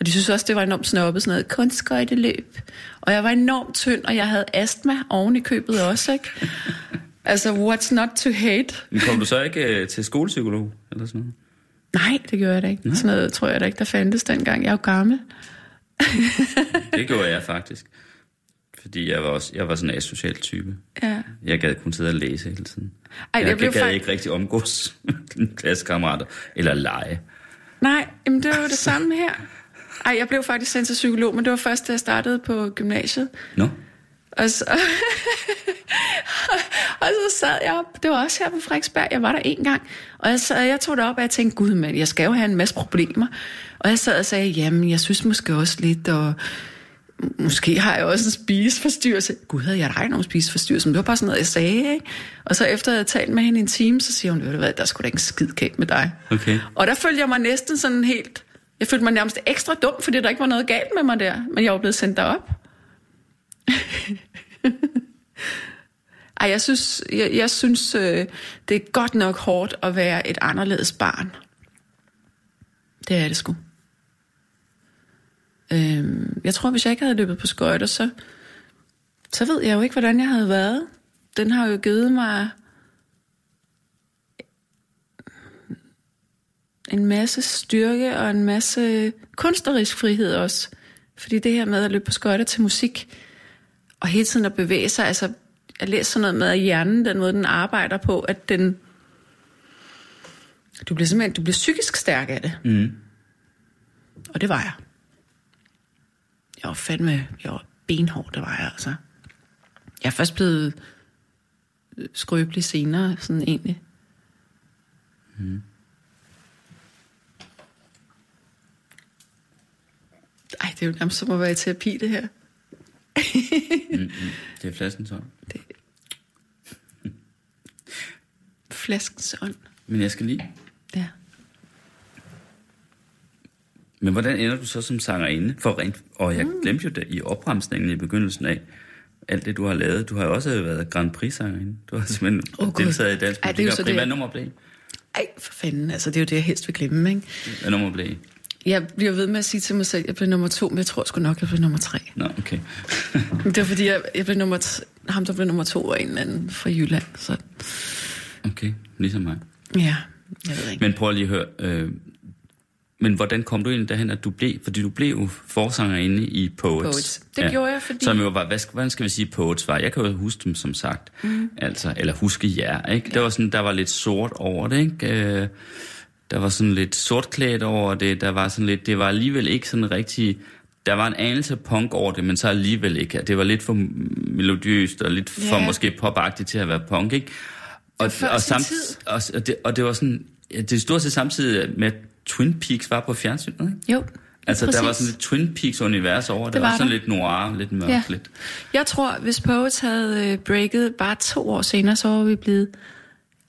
Og de synes også, det var enormt snobbet, sådan noget kunstskøjteløb. Og jeg var enormt tynd, og jeg havde astma oven i købet også, ikke? altså, what's not to hate? Men kom du så ikke øh, til skolepsykolog eller sådan noget? Nej, det gjorde jeg da ikke. Sådan noget tror jeg da ikke, der fandtes dengang. Jeg er jo gammel. Det gjorde jeg faktisk. Fordi jeg var, også, jeg var sådan en asocial type. Ja. Jeg gad kun sidde og læse hele tiden. Ej, jeg, jeg gad fakt- ikke rigtig omgås klassekammerater eller lege. Nej, jamen det var jo det samme her. Ej, jeg blev faktisk sendt til psykolog, men det var først, da jeg startede på gymnasiet. Nå? Og så, og så sad jeg op, det var også her på Frederiksberg, jeg var der en gang, og jeg, sad, jeg tog det op, og jeg tænkte, gud mand, jeg skal jo have en masse problemer. Og jeg sad og sagde, jamen jeg synes måske også lidt, og måske har jeg også en spiseforstyrrelse. Gud, havde jeg dig nogen spiseforstyrrelse? Men det var bare sådan noget, jeg sagde, ikke? Og så efter at jeg havde talt med hende i en time, så siger hun, ved du hvad, der er sgu da ikke en skid galt med dig. Okay. Og der følte jeg mig næsten sådan helt, jeg følte mig nærmest ekstra dum, fordi der ikke var noget galt med mig der, men jeg var blevet sendt derop. Ej, jeg synes, jeg, jeg synes øh, det er godt nok hårdt at være et anderledes barn. Det er det sgu. Øhm, jeg tror, hvis jeg ikke havde løbet på skøjter, så, så ved jeg jo ikke, hvordan jeg havde været. Den har jo givet mig en masse styrke og en masse kunstnerisk frihed også. Fordi det her med at løbe på skøjter til musik, og hele tiden at bevæge sig, altså jeg læser sådan noget med, at hjernen, den måde, den arbejder på, at den... Du bliver simpelthen du bliver psykisk stærk af det. Mm. Og det var jeg. Jeg var fandme, jeg var benhård, det var jeg altså. Jeg er først blevet øh, skrøbelig senere, sådan egentlig. Ej, det er jo nærmest som at være i terapi, det her. Det er flasken så. Flaskens ånd. Men jeg skal lige... Ja. Men hvordan ender du så som sangerinde? For rent, og jeg glemte jo det i opremsningen i begyndelsen af alt det, du har lavet. Du har jo også været Grand Prix-sangerinde. Du har simpelthen oh, Gud. deltaget i Dansk Ej, det er jo så Og det, nummer blev? Ej, for fanden, altså det er jo det, jeg helst vil glemme, ikke? Hvad nummer blev? Jeg bliver ved med at sige til mig selv, at jeg blev nummer to, men jeg tror sgu nok, jeg blev nummer tre. Nå, okay. Det var fordi, jeg, jeg blev nummer t- ham, der blev nummer to, var en eller anden fra Jylland. Så Okay, ligesom mig. ja, jeg ved ikke. Men prøv lige at høre. Øh, men hvordan kom du ind derhen, at du blev? Fordi du blev jo forsangerinde i Poets. Poets. Det gjorde jeg, fordi- Som jo var, hvad, skal- hvordan skal vi sige, Poets var? Jeg kan jo huske dem, som sagt. Mm. Altså, eller huske jer, ikke? Ja. Der var sådan, der var lidt sort over det, ikke? Øh, der var sådan lidt sortklædt over det. Der var sådan lidt, det var alligevel ikke sådan rigtig... Der var en anelse punk over det, men så alligevel ikke. Det var lidt for melodiøst og lidt for Ja. måske popagtigt til at være punk, ikke? Og, og, samt, og, og, det, og det var sådan, ja, det stod set samtidig med, Twin Peaks var på fjernsynet, ikke? Jo, Altså, præcis. der var sådan et Twin Peaks-univers over det. Det var, var sådan der. lidt noir, lidt mørkt, Ja. lidt. Jeg tror, hvis Poets havde øh, breaket bare to år senere, så var vi blevet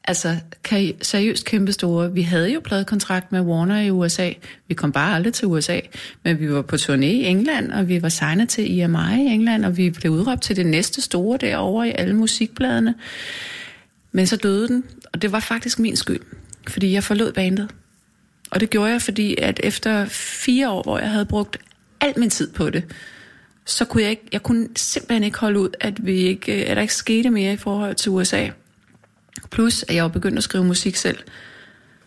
Altså, kan, seriøst kæmpe store. Vi havde jo pladekontrakt med Warner i USA. Vi kom bare aldrig til USA, men vi var på turné i England, og vi var signet til EMI i England, og vi blev udråbt til det næste store derovre i alle musikbladene. Men så døde den, og det var faktisk min skyld, fordi jeg forlod bandet. Og det gjorde jeg, fordi at efter fire år, hvor jeg havde brugt al min tid på det, så kunne jeg ikke, jeg kunne simpelthen ikke holde ud, at, vi ikke, at der ikke skete mere i forhold til USA. Plus, at jeg var begyndt at skrive musik selv.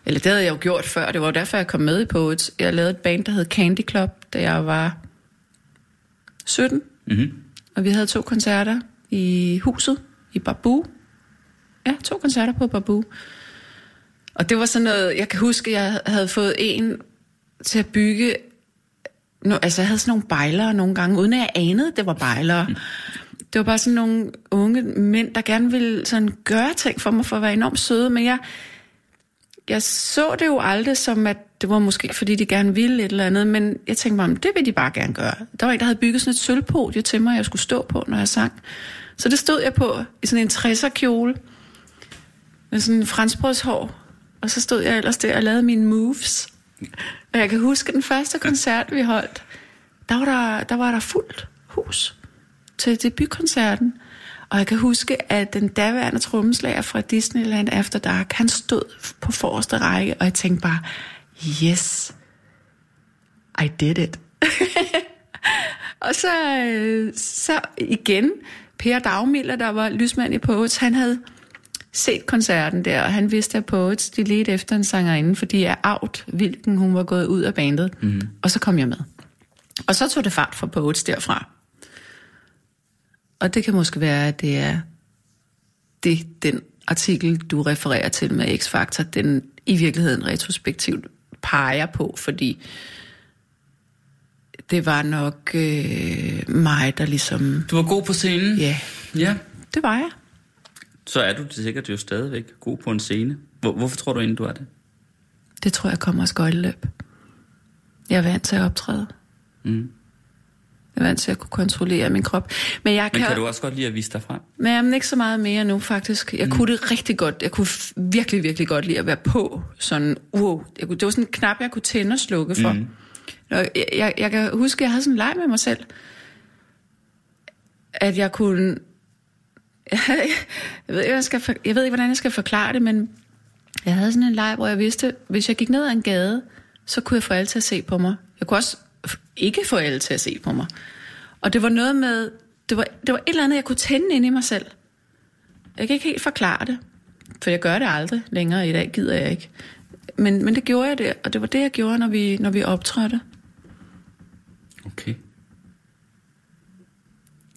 Eller det havde jeg jo gjort før, det var derfor, jeg kom med i Poets. Jeg lavede et band, der hed Candy Club, da jeg var 17. Mm-hmm. Og vi havde to koncerter i huset, i Babu. Ja, to koncerter på Babu. Og det var sådan noget, jeg kan huske, jeg havde fået en til at bygge No, altså, jeg havde sådan nogle bejlere nogle gange, uden at jeg anede, det var bejlere. Det var bare sådan nogle unge mænd, der gerne ville sådan gøre ting for mig, for at være enormt søde, men jeg, jeg så det jo aldrig som, at det var måske, fordi de gerne ville et eller andet, men jeg tænkte bare, det vil de bare gerne gøre. Der var en, der havde bygget sådan et sølvpodie til mig, jeg skulle stå på, når jeg sang. Så det stod jeg på i sådan en 60'er kjole, med sådan en franskbrødshår, og så stod jeg ellers der og lavede mine moves. Og jeg kan huske den første koncert, vi holdt, der var der, der, var der fuldt hus til debutkoncerten. Og jeg kan huske, at den daværende trommeslager fra Disneyland After Dark, han stod på forreste række, og jeg tænkte bare, yes, I did it. og så, øh, så igen, Per Dagmiller, der var lysmand i Poets, han havde set koncerten der, og han vidste, at Poets de ledte efter en sangerinde, fordi jeg out, hvilken hun var gået ud af bandet. Mm. Og så kom jeg med. Og så tog det fart fra Poets derfra. Og det kan måske være, at det er det, den artikel, du refererer til med X-Factor, den i virkeligheden retrospektivt peger på, fordi det var nok øh, mig, der ligesom... Du var god på scenen? Ja, Ja. det var jeg. Så er du sikkert jo stadigvæk god på en scene. Hvor, hvorfor tror du egentlig, du er det? Det tror jeg kommer af skøjteløb. Jeg er vant til at optræde. Mm. Jeg er vant til at kunne kontrollere min krop. Men jeg Men kan, kan du også godt lide at vise dig frem? Men jamen, ikke så meget mere nu, faktisk. Jeg mm. kunne det rigtig godt. Jeg kunne virkelig, virkelig godt lide at være på. Sådan, wow. Jeg kunne, det var sådan en knap, jeg kunne tænde og slukke for. Mm. Jeg, jeg, jeg kan huske, at jeg havde sådan en leg med mig selv. At jeg kunne... Jeg ved, ikke, jeg, skal, for- jeg ved ikke, hvordan jeg skal forklare det, men jeg havde sådan en leg, hvor jeg vidste, hvis jeg gik ned ad en gade, så kunne jeg få alle til at se på mig. Jeg kunne også ikke få alle til at se på mig. Og det var noget med, det var, det var et eller andet, jeg kunne tænde ind i mig selv. Jeg kan ikke helt forklare det, for jeg gør det aldrig længere i dag, gider jeg ikke. Men, men det gjorde jeg det, og det var det, jeg gjorde, når vi, når vi optrådte. Okay.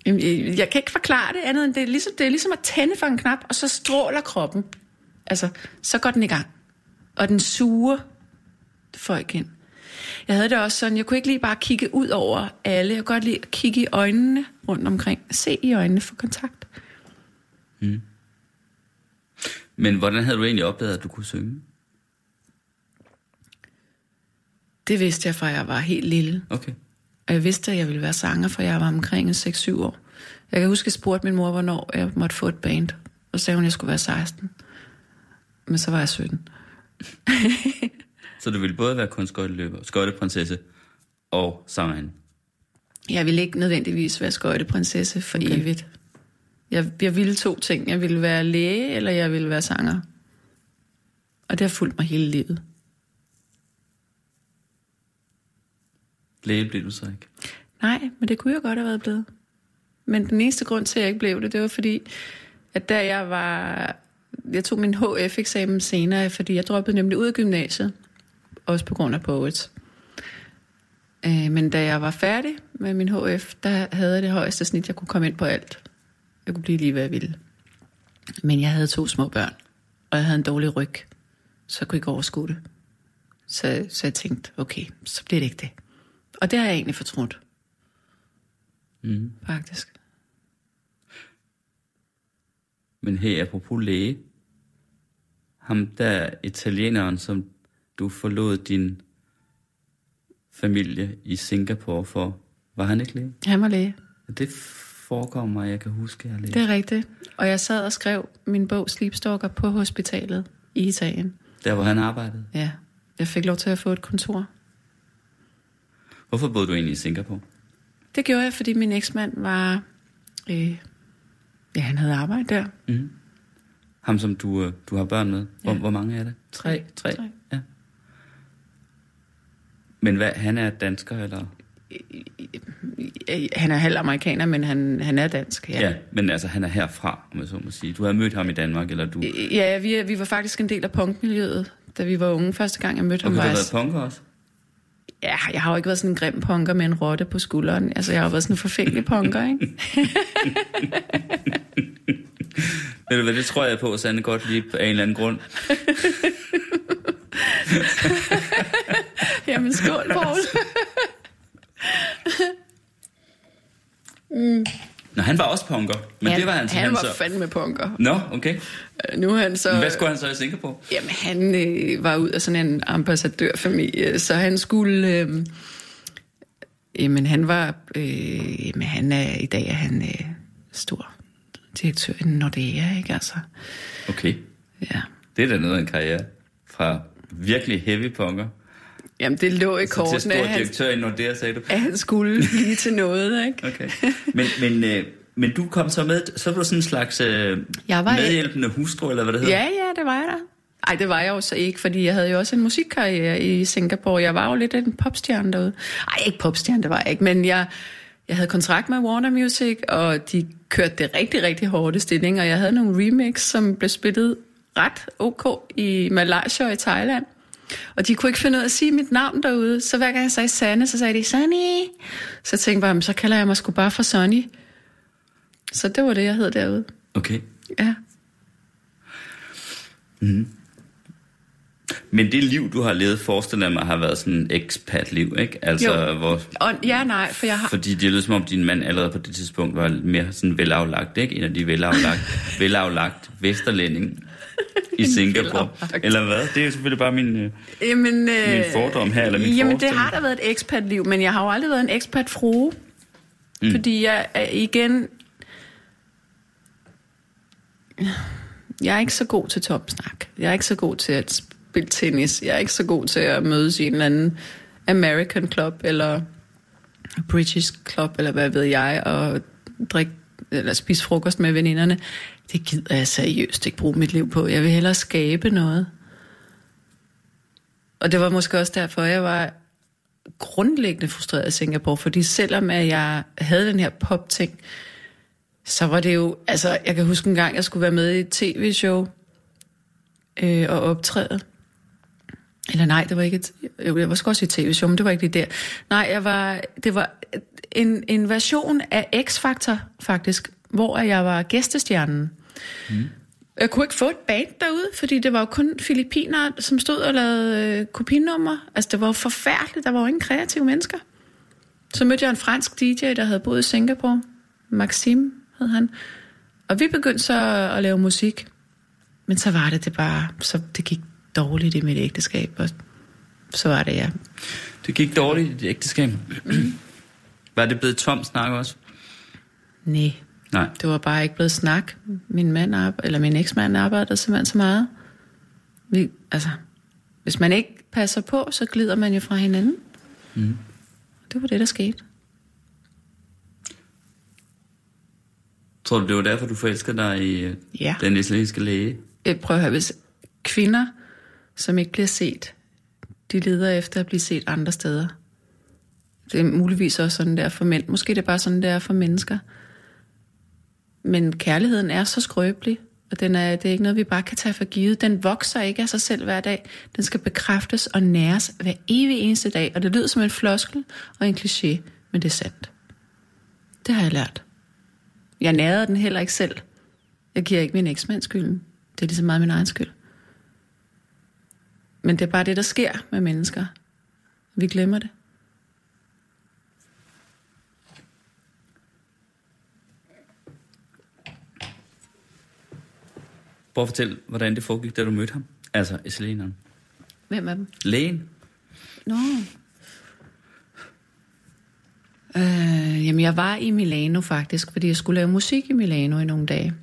Jeg kan ikke forklare det andet end, det er, ligesom, det er ligesom at tænde for en knap, og så stråler kroppen. Altså, så går den i gang. Og den suger folk ind. Jeg havde det også sådan, jeg kunne ikke lige bare kigge ud over alle. Jeg kunne godt lide at kigge i øjnene rundt omkring. Se i øjnene for kontakt. Men hvordan havde du egentlig opdaget, at du kunne synge? Det vidste jeg, fra jeg var helt lille. Okay. Og jeg vidste, at jeg ville være sanger, for jeg var omkring en 6-7 år. Jeg kan huske, at jeg spurgte min mor, hvornår jeg måtte få et band. Og så sagde hun, at jeg skulle være 16. Men så var jeg 17. Så du ville både være kunstskøjteløber, skøjteprinsesse og sangerinde? Jeg ville ikke nødvendigvis være skøjteprinsesse for okay. evigt. Jeg, jeg ville to ting. Jeg ville være læge, eller jeg ville være sanger. Og det har fulgt mig hele livet. Læge blev du så ikke? Nej, men det kunne jeg godt have været blevet. Men den eneste grund til, at jeg ikke blev det, det var fordi, at da jeg var... Jeg tog min HF-eksamen senere, fordi jeg droppede nemlig ud af gymnasiet. Også på grund af Poets. Øh, men da jeg var færdig med min HF, der havde jeg det højeste snit, jeg kunne komme ind på alt. Jeg kunne blive lige, hvad jeg ville. Men jeg havde to små børn, og jeg havde en dårlig ryg, så jeg kunne ikke overskue det. Så, så jeg tænkte, okay, så bliver det ikke det. Og det har jeg egentlig fortrudt. Mm. Faktisk. Men hey, apropos læge. Ham der italieneren, som du forlod din familie i Singapore for, var han ikke læge? Han var læge. Det forekommer, jeg kan huske, jeg har læst. Det er rigtigt. Og jeg sad og skrev min bog Sleepstalker på hospitalet i Italien. Der, hvor han arbejdede. Ja, jeg fik lov til at få et kontor. Hvorfor boede du egentlig i Singapore? Det gjorde jeg, fordi min eksmand var... Øh, ja, han havde arbejde der. Mm. Ham, som du, øh, du har børn med. Hvor, Ja. hvor mange er det? Tre? Tre? Tre. Ja. Men hvad, han er dansker, eller? Øh, Han er halv amerikaner, men han, han er dansk. Ja. Ja. men altså, han er herfra, om jeg så må sige. Du har mødt ham i Danmark, eller du... Øh, Ja, vi, vi var faktisk en del af punkmiljøet, da vi var unge. Første gang, jeg mødte Og ham, du var har jeg... været punker også? Ja, jeg har jo ikke været sådan en grim punker med en rotte på skulderen. Altså, jeg har jo været sådan en forfængelig punker, ikke? Ved du hvad, det tror jeg på, Sande godt lige af en eller anden grund. Jamen, skål, Poul. Nå, han var også punker, men det var han, han han var så... fandme punker. Nå, okay. Øh, Nu er han så... Hvad skulle han så i Singapore? Jamen, han øh, var ud af sådan en ambassadørfamilie, så han skulle... Øh, jamen, han var... Øh, jamen, han er... I dag er han øh, stor direktør i Nordea, ikke altså? Okay. Ja. Det er da noget af en karriere. Fra virkelig heavy punker. Jamen, det lå i Så til kortene, stor at han, direktør i Nordea, sagde du? at han skulle blive til noget, ikke? Okay. Men, men, øh, men du kom så med, så var du sådan en slags øh, Jeg var- medhjælpende hustru, eller hvad det hedder? Ja, ja, det var jeg da. Ej, det var jeg jo så ikke, fordi jeg havde jo også en musikkarriere i Singapore. Jeg var jo lidt en popstjerne derude. Ej, ikke popstjerne, det var jeg ikke, men jeg, jeg havde kontrakt med Warner Music, og de kørte det rigtig, rigtig hårde stilling, og jeg havde nogle remix, som blev spillet ret ok i Malaysia og i Thailand. Og de kunne ikke finde ud af at sige mit navn derude, så hver gang jeg sagde Sanne, så sagde de Sunny. Så tænkte jeg bare, "Men så kalder jeg mig sgu bare for Sonny. Så det var det, jeg hed derude. Okay. Ja. Men det liv, du har levet, forestiller mig, har været sådan et expat-liv, ikke? Altså, Jo. hvor, Og, ja, nej, for jeg har... fordi det lyder som om, din mand allerede på det tidspunkt var mere sådan velaflagt, ikke? En af de velaflagt, velaflagt vesterlænding i Singapore. Eller hvad? Det er jo selvfølgelig bare min... Øh, Jamen, øh, Min fordom her, eller min Jamen, det har da været et expat-liv, men jeg har jo aldrig været en expat-frue. Mm. Fordi jeg er igen... Jeg er ikke så god til topsnak. Jeg er ikke så god til at spille tennis. Jeg er ikke så god til at mødes i en eller anden American club, eller British club, eller hvad ved jeg, og drikke eller spise frokost med veninderne. Det gider jeg seriøst ikke bruge mit liv på. Jeg vil hellere skabe noget. Og det var måske også derfor, jeg var grundlæggende frustreret i Singapore, fordi selvom at jeg havde den her pop-ting, så var det jo, altså jeg kan huske en gang, jeg skulle være med i et tv-show øh, og optræde. Eller nej, det var ikke et, jo, jeg var sgu også i et tv-show, men det var ikke lige der. Nej, jeg var, det var en, en version af X-Factor faktisk, hvor jeg var gæstestjernen. Mm. Jeg kunne ikke få et band derude, fordi det var jo kun filipiner, som stod og lavede øh, kopinummer. Altså, det var jo forfærdeligt. Der var jo ingen kreative mennesker. Så mødte jeg en fransk DJ, der havde boet i Singapore. Maxim hed han. Og vi begyndte så at lave musik. Men så var det det bare... Så det gik dårligt i mit ægteskab. Og så var det, ja. det gik dårligt i dit ægteskab. var det blevet tom snak også? Nej, Nej. det var bare ikke blevet snak. Min mand arbe- eller min eksmand arbejdede simpelthen så meget. Vi, altså, hvis man ikke passer på, så glider man jo fra hinanden. Mm. Det var det, der skete. Tror du, det var derfor, du forelskede dig i øh, Ja. den israelske læge? Øh, Prøv at høre, hvis kvinder, som ikke bliver set, de leder efter at blive set andre steder. Det er muligvis også sådan, der for mænd. Måske det er bare sådan, det er for mennesker. Men kærligheden er så skrøbelig, og den er, det er ikke noget, vi bare kan tage for givet. Den vokser ikke af sig selv hver dag. Den skal bekræftes og næres hver evig eneste dag. Og det lyder som en floskel og en kliché, men det er sandt. Det har jeg lært. Jeg nærede den heller ikke selv. Jeg giver ikke min eksmand skylden. Det er lige så meget min egen skyld. Men det er bare det, der sker med mennesker. Vi glemmer det. Prøv at fortælle, hvordan det foregik, da du mødte ham. Altså, israelineren. Hvem er dem? Lægen. Nå. Øh, jamen, jeg var i Milano faktisk, fordi jeg skulle lave musik i Milano i nogle dage.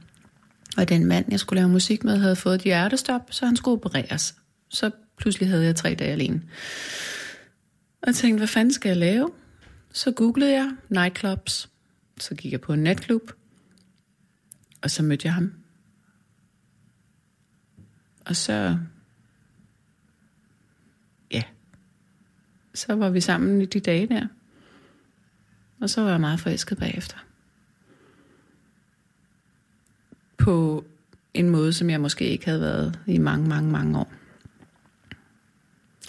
Og den mand, jeg skulle lave musik med, havde fået et hjertestop, så han skulle opereres. Så pludselig havde jeg tre dage alene. Og tænkte, hvad fanden skal jeg lave? Så googlede jeg nightclubs. Så gik jeg på en natklub. Og så mødte jeg ham. Og så... Ja. Så var vi sammen i de dage der. Og så var jeg meget forelsket bagefter. På en måde, som jeg måske ikke havde været i mange, mange, mange år.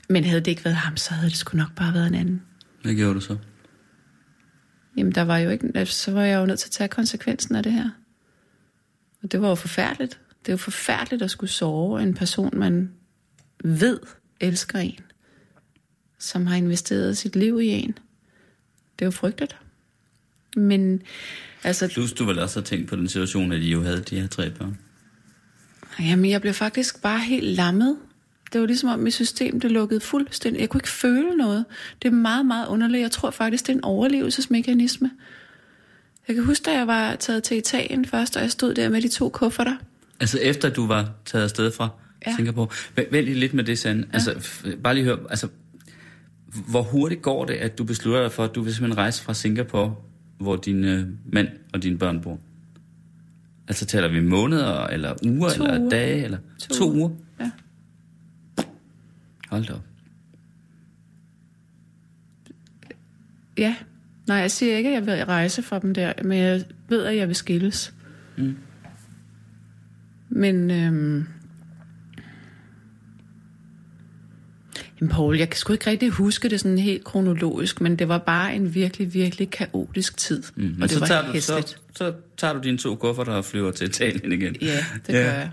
Men havde det ikke været ham, så havde det sgu nok bare været en anden. Hvad gjorde du så? Jamen, der var jo ikke, så var jeg jo nødt til at tage konsekvensen af det her. Og det var jo forfærdeligt. Det er jo forfærdeligt at skulle sove en person, man ved elsker en. Som har investeret sit liv i en. Det er jo frygteligt. Men altså... Plus du vel også har tænkt på den situation, at I jo havde de her tre børn. Jamen, jeg blev faktisk bare helt lammet. Det var ligesom om mit system, det lukkede fuldstændig. Jeg kunne ikke føle noget. Det er meget, meget underligt. Jeg tror faktisk, det er en overlevelsesmekanisme. Jeg kan huske, da jeg var taget til Italien først, og jeg stod der med de to kufferter. Altså efter du var taget afsted fra ja. Singapore. Lige lidt med det, Sand. Ja. Altså, bare lige hør, altså, hvor hurtigt går det, at du beslutter dig for, at du vil simpelthen rejse fra Singapore, hvor din øh, mand og dine børn bor? Altså taler vi måneder, eller uger, To eller uger. dage, eller To to, uger. uger? Ja. Hold da op. Ja. Nej, jeg siger ikke, at jeg vil rejse fra dem der, men jeg ved, at jeg vil skilles. Mm. Men, øhm... Jamen, Paul, jeg kan sgu ikke rigtig huske det sådan helt kronologisk, men det var bare en virkelig, virkelig kaotisk tid. Mm. Og det så var tager, du, hæsligt. så, så tager du dine to kufferter og flyver til Italien igen. Ja, det gør jeg.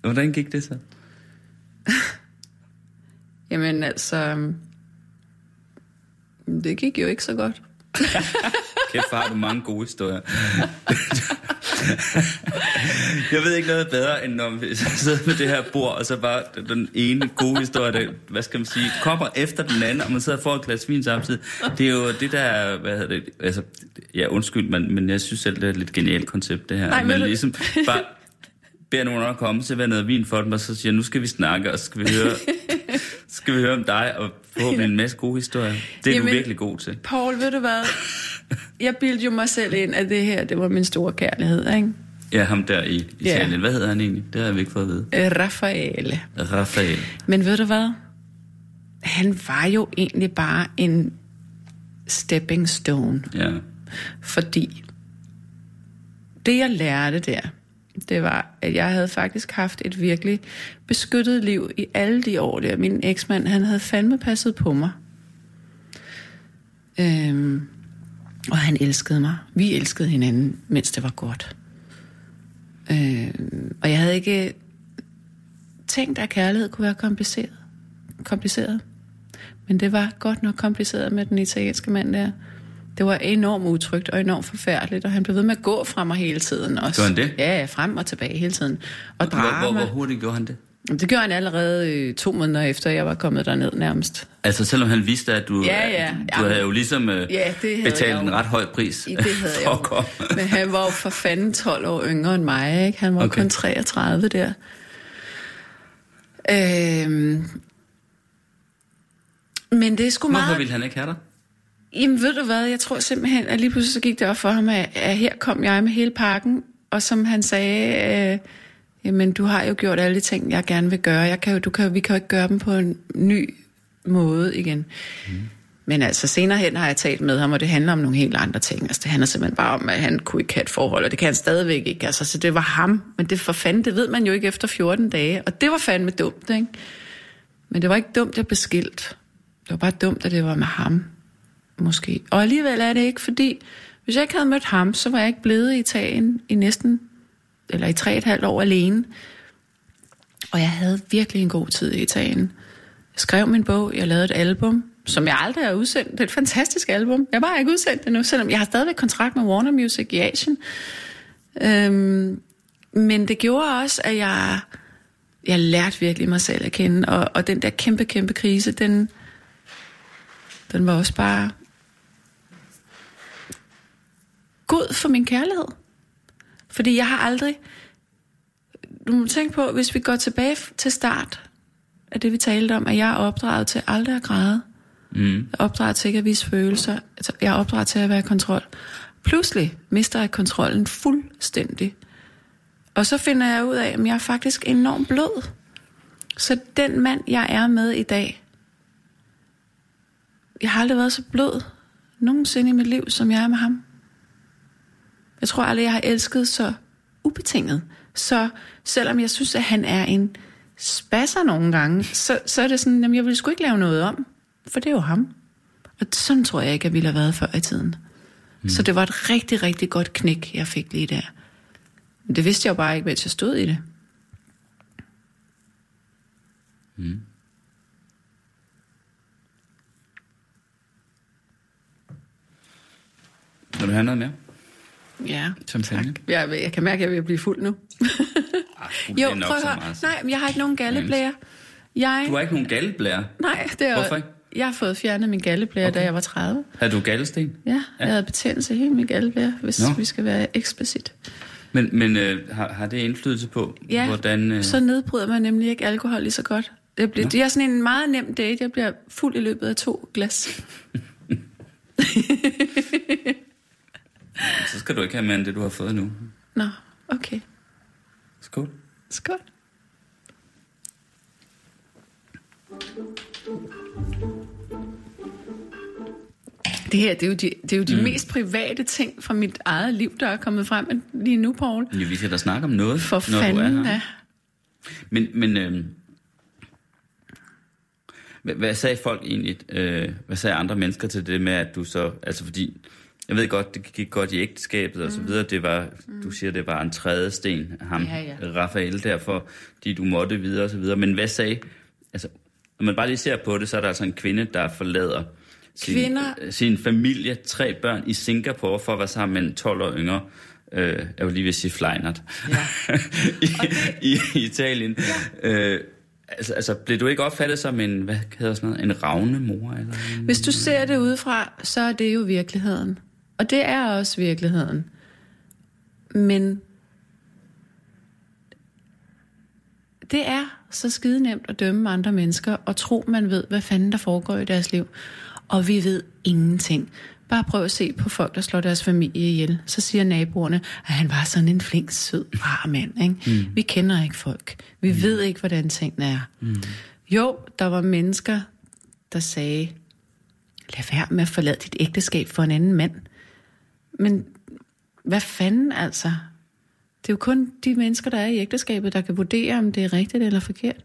Hvordan gik det så? Jamen altså, øhm, det gik jo ikke så godt. Kæft, far, har du mange gode historier. jeg ved ikke noget bedre, end når vi sidder med det her bord, og så bare den ene gode historie, der, hvad skal man sige, kommer efter den anden, og man sidder får et glas vin samtidig. Det er jo det der, hvad hedder det, altså, ja, undskyld, men, men jeg synes selv, det er et lidt genialt koncept, det her. Nej, men du- ligesom bare beder nogen om at komme, så noget vin for dem, og så siger, nu skal vi snakke, og så skal vi høre, skal vi høre om dig, og forhåbentlig en masse gode historier. Det er Jamen- du virkelig god til. Paul, ved du hvad? Jeg bildte jo mig selv ind, at det her, det var min store kærlighed, ikke? Ja, ham der i Italien. Ja. Hvad hedder han egentlig? Det har vi ikke fået at vide. Øh, Raffaele. Rafael. Men ved du hvad? Han var jo egentlig bare en stepping stone. Ja. Fordi det, jeg lærte der, det var, at jeg havde faktisk haft et virkelig beskyttet liv i alle de år der. Min eksmand, han havde fandme passet på mig. Øhm, og han elskede mig. Vi elskede hinanden, mens det var godt. Øhm, og jeg havde ikke tænkt, at kærlighed kunne være kompliceret. kompliceret. Men det var godt nok kompliceret med den italienske mand der. Det var enormt utrygt og enormt forfærdeligt, og han blev ved med at gå fra mig hele tiden også. Gjorde han det? Ja, ja, frem og tilbage hele tiden. Og Hvor, drama. hvor, hvor hurtigt gjorde han det? Det gjorde han allerede øh, to måneder efter, jeg var kommet derned nærmest. Altså selvom han vidste, at du, Ja, ja. du Jamen, havde jo ligesom øh, ja, det betalt en ret høj pris I det havde for at komme. Men han var jo for fanden 12 år yngre end mig, ikke? Han var Okay. kun 33 der. Øhm, men det er sgu Hvorfor meget... ville han ikke have dig? Jamen ved du hvad, jeg tror simpelthen, at lige pludselig så gik det op for ham, at, at her kom jeg med hele pakken, og som han sagde, øh, jamen du har jo gjort alle de ting, jeg gerne vil gøre. Jeg kan jo, du kan, vi kan jo ikke gøre dem på en ny måde igen. Mm. Men altså senere hen har jeg talt med ham, og det handler om nogle helt andre ting. Altså det handler simpelthen bare om, at han kunne ikke have et forhold, og det kan han stadigvæk ikke. Altså så det var ham, men det for fanden, det ved man jo ikke efter 14 dage. Og det var fandme dumt, ikke? Men det var ikke dumt, jeg blev skilt. Det var bare dumt, at det var med ham måske. Og alligevel er det ikke, fordi hvis jeg ikke havde mødt ham, så var jeg ikke blevet i Italien i næsten, eller i tre og et halvt år alene. Og jeg havde virkelig en god tid i Italien. Jeg skrev min bog, jeg lavede et album, som jeg aldrig har udsendt. Det er et fantastisk album. Jeg har bare ikke udsendt det nu, selvom jeg har stadigvæk kontrakt med Warner Music i Asien. Øhm, men det gjorde også, at jeg, jeg lærte virkelig mig selv at kende, og, og den der kæmpe, kæmpe krise, den, den var også bare god for min kærlighed. Fordi jeg har aldrig... Du må tænke på, hvis vi går tilbage til start af det, vi talte om, at jeg er opdraget til aldrig at græde. Mm. Jeg er opdraget til ikke at vise følelser. Altså, jeg er opdraget til at være i kontrol. Pludselig mister jeg kontrollen fuldstændig. Og så finder jeg ud af, at jeg er faktisk enormt blød. Så den mand, jeg er med i dag, jeg har aldrig været så blød nogensinde i mit liv, som jeg er med ham. Jeg tror aldrig, jeg har elsket så ubetinget. Så selvom jeg synes, at han er en spasser nogle gange, så, så er det sådan, at jeg vil sgu ikke lave noget om. For det er jo ham. Og sådan tror jeg ikke, jeg ville have været før i tiden. Mm. Så det var et rigtig, rigtig godt knæk, jeg fik lige der. Men det vidste jeg jo bare ikke, mens jeg stod i det. Mm. Vil du have noget mere? Ja, Champagne? tak. Jeg, jeg kan mærke, at jeg vil blive fuld nu. Ah, fuld, jo, prøv at høre. Nej, men jeg har ikke nogen galleblære. Jeg, Du har ikke nogen galleblære. nej, det er Hvorfor ikke? Jeg har fået fjernet min galleblære, okay. da jeg var 30. Har du gallesten? Ja, jeg havde betændelse i hele min galleblære, hvis Nå. Vi skal være eksplicit. Men, men øh, har, har det indflydelse på, Ja, hvordan... Øh, så nedbryder man nemlig ikke alkohol lige så godt. Det, bliver, det er sådan en meget nem date. Jeg bliver fuld i løbet af to glas. så skal du ikke have mere end det, du har fået nu. Nå, okay. Skål. Skål. Det her, det er jo de, det er jo de mm. mest private ting fra mit eget liv, der er kommet frem lige nu, Paul. Ja, vi skal da snakke om noget, For når du er fanden her. da. Men, men øh, hvad, hvad sagde folk egentlig? Øh, hvad sagde andre mennesker til det med, at du så... Altså fordi, jeg ved godt, det gik godt i ægteskabet og så videre. Det var, du siger, det var en tredje sten, ham, Ja, ja. Rafael, derfor, de du måtte videre og så videre. Men hvad sagde... Altså, når man bare lige ser på det, så er der altså en kvinde, der forlader sin, Kvinder- øh, sin familie, tre børn i Singapore for at være sammen med en 12 år yngre. Øh, jeg vil lige vil sige Fleinert. Ja. I, i, i Italien. Ja. Øh, altså, altså, blev du ikke opfattet som en, hvad hedder sådan noget, en ravne mor? Eller en... Hvis du ser det udefra, så er det jo virkeligheden. Og det er også virkeligheden. Men det er så skide nemt at dømme andre mennesker og tro, man ved, hvad fanden der foregår i deres liv. Og vi ved ingenting. Bare prøv at se på folk, der slår deres familie ihjel. Så siger naboerne, at han var sådan en flink, sød, rar mand. Ikke? Mm. Vi kender ikke folk. Vi mm. ved ikke, hvordan tingene er. Mm. Jo, der var mennesker, der sagde, lad være med at forlade dit ægteskab for en anden mand. Men hvad fanden altså? Det er jo kun de mennesker, der er i ægteskabet, der kan vurdere, om det er rigtigt eller forkert.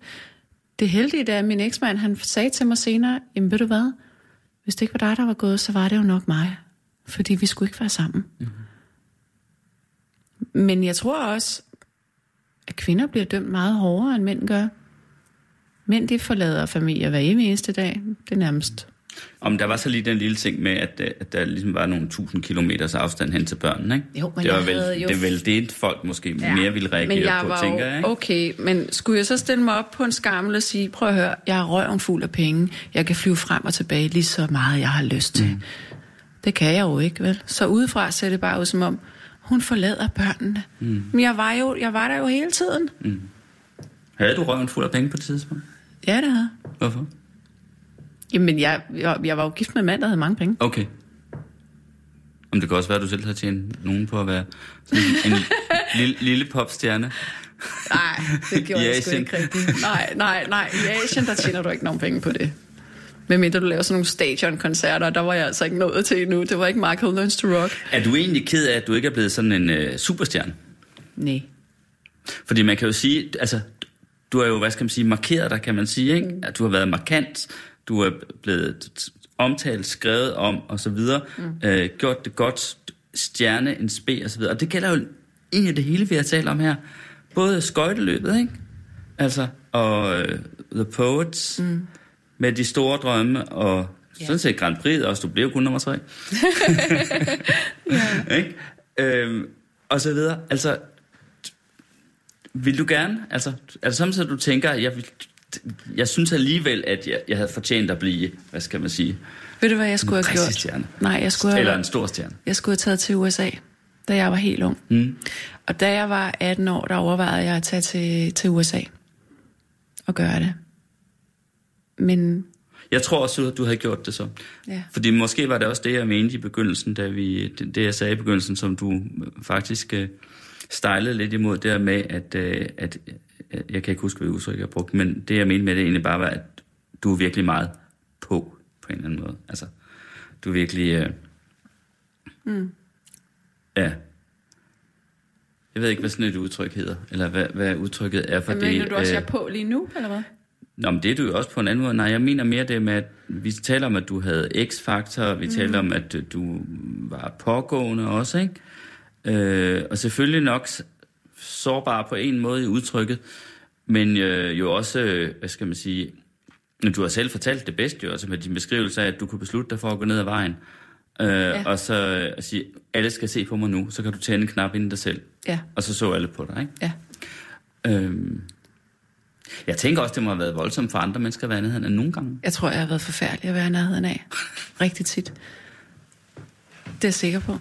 Det heldige er, at min eksmand, han sagde til mig senere, jamen ved du hvad, hvis det ikke var dig, der var gået, så var det jo nok mig. Fordi vi skulle ikke være sammen. Mm-hmm. Men jeg tror også, at kvinder bliver dømt meget hårdere, end mænd gør. Mænd, de forlader familier hver eneste dag. Det er nærmest Om der var så lige den lille ting med, at, øh, at der ligesom var nogle tusind kilometers afstand hen til børnene, ikke? Jo, men det var vel, jo- det vel det, folk måske ja. mere ville reagere men jeg på, var tænker jeg, ikke? Okay, men skulle jeg så stille mig op på en skammel og sige, prøv at høre, jeg er røven fuld af penge. Jeg kan flyve frem og tilbage lige så meget, jeg har lyst til. Mm. Det kan jeg jo ikke, vel? Så udefra ser det bare ud som om, hun forlader børnene. Mm. Men jeg var, jo, jeg var der jo hele tiden. Havde du røven fuld af penge på et tidspunkt? Ja, det havde. Hvorfor? Jamen, jeg, jeg, jeg var jo gift med en mand, der havde mange penge. Okay. Om det kan også være, at du selv har tjent nogen på at være sådan en lille, lille popstjerne. Nej, det gjorde jeg sgu ikke rigtigt. Nej, nej, nej. I Asien, der tjener du ikke nogen penge på det. Medmindre du laver sådan nogle stadionkoncerter, der var jeg altså ikke nået til endnu. Det var ikke Michael Learns to Rock. Er du egentlig ked af, at du ikke er blevet sådan en øh, superstjerne? Nej. Fordi man kan jo sige, altså, du har jo, hvad skal man sige, markeret dig, kan man sige, ikke? At du har været markant, du er blevet omtalt, skrevet om, og så videre, mm. øh, gjort det godt, stjerne, en spe, og så videre. Og det gælder jo egentlig det hele, vi har talt om her. Både skøjteløbet, ikke? Altså, og øh, The Poets, mm. med de store drømme, og Ja. sådan set Grand Prix også, du blev kun nummer tre. ja. Ikke? Øhm, og så videre. Altså, vil du gerne? Altså, er det samtidig, du tænker, jeg, vil, jeg synes alligevel, at jeg, jeg havde fortjent at blive, hvad skal man sige, Ved du, hvad jeg skulle have gjort? stjerne. Nej, jeg skulle have, Eller en stor stjerne. jeg skulle have taget til USA. da jeg var helt ung. Mm. Og da jeg var 18 år, der overvejede jeg at tage til, til USA og gøre det. Men Jeg tror også, at du havde gjort det så. Ja. Fordi måske var det også det, jeg mente i begyndelsen, da vi, det, det jeg sagde i begyndelsen, som du faktisk øh, stejlede lidt imod, der med, at, øh, at øh, jeg kan ikke huske, hvad udtryk jeg brugte, men det jeg mente med det egentlig bare var, at du er virkelig meget på, på en eller anden måde. Altså, du er virkelig... Øh, mm. Ja. Jeg ved ikke, hvad sådan et udtryk hedder, eller hvad, hvad udtrykket er for Hvad det. mener du også, øh, jeg er på lige nu, eller hvad? Nå, men det er du jo også på en anden måde. Nej, jeg mener mere det med, at vi taler om, at du havde x-faktor, vi mm. taler om, at du var pågående også, ikke? Øh, og selvfølgelig nok s- sårbar på en måde i udtrykket, men øh, jo også, øh, hvad skal man sige, men du har selv fortalt det bedst jo, altså med din beskrivelse af, at du kunne beslutte dig for at gå ned ad vejen, øh, ja. og så øh, at sige, alle skal se på mig nu, så kan du tænde en knap inden dig selv, Ja, og så så alle på dig, ikke? ja. Øhm, jeg tænker også, det må have været voldsomt for andre mennesker at være nede nogle gange. Jeg tror, jeg har været forfærdelig at være i nærheden af. Rigtig tit. Det er jeg sikker på.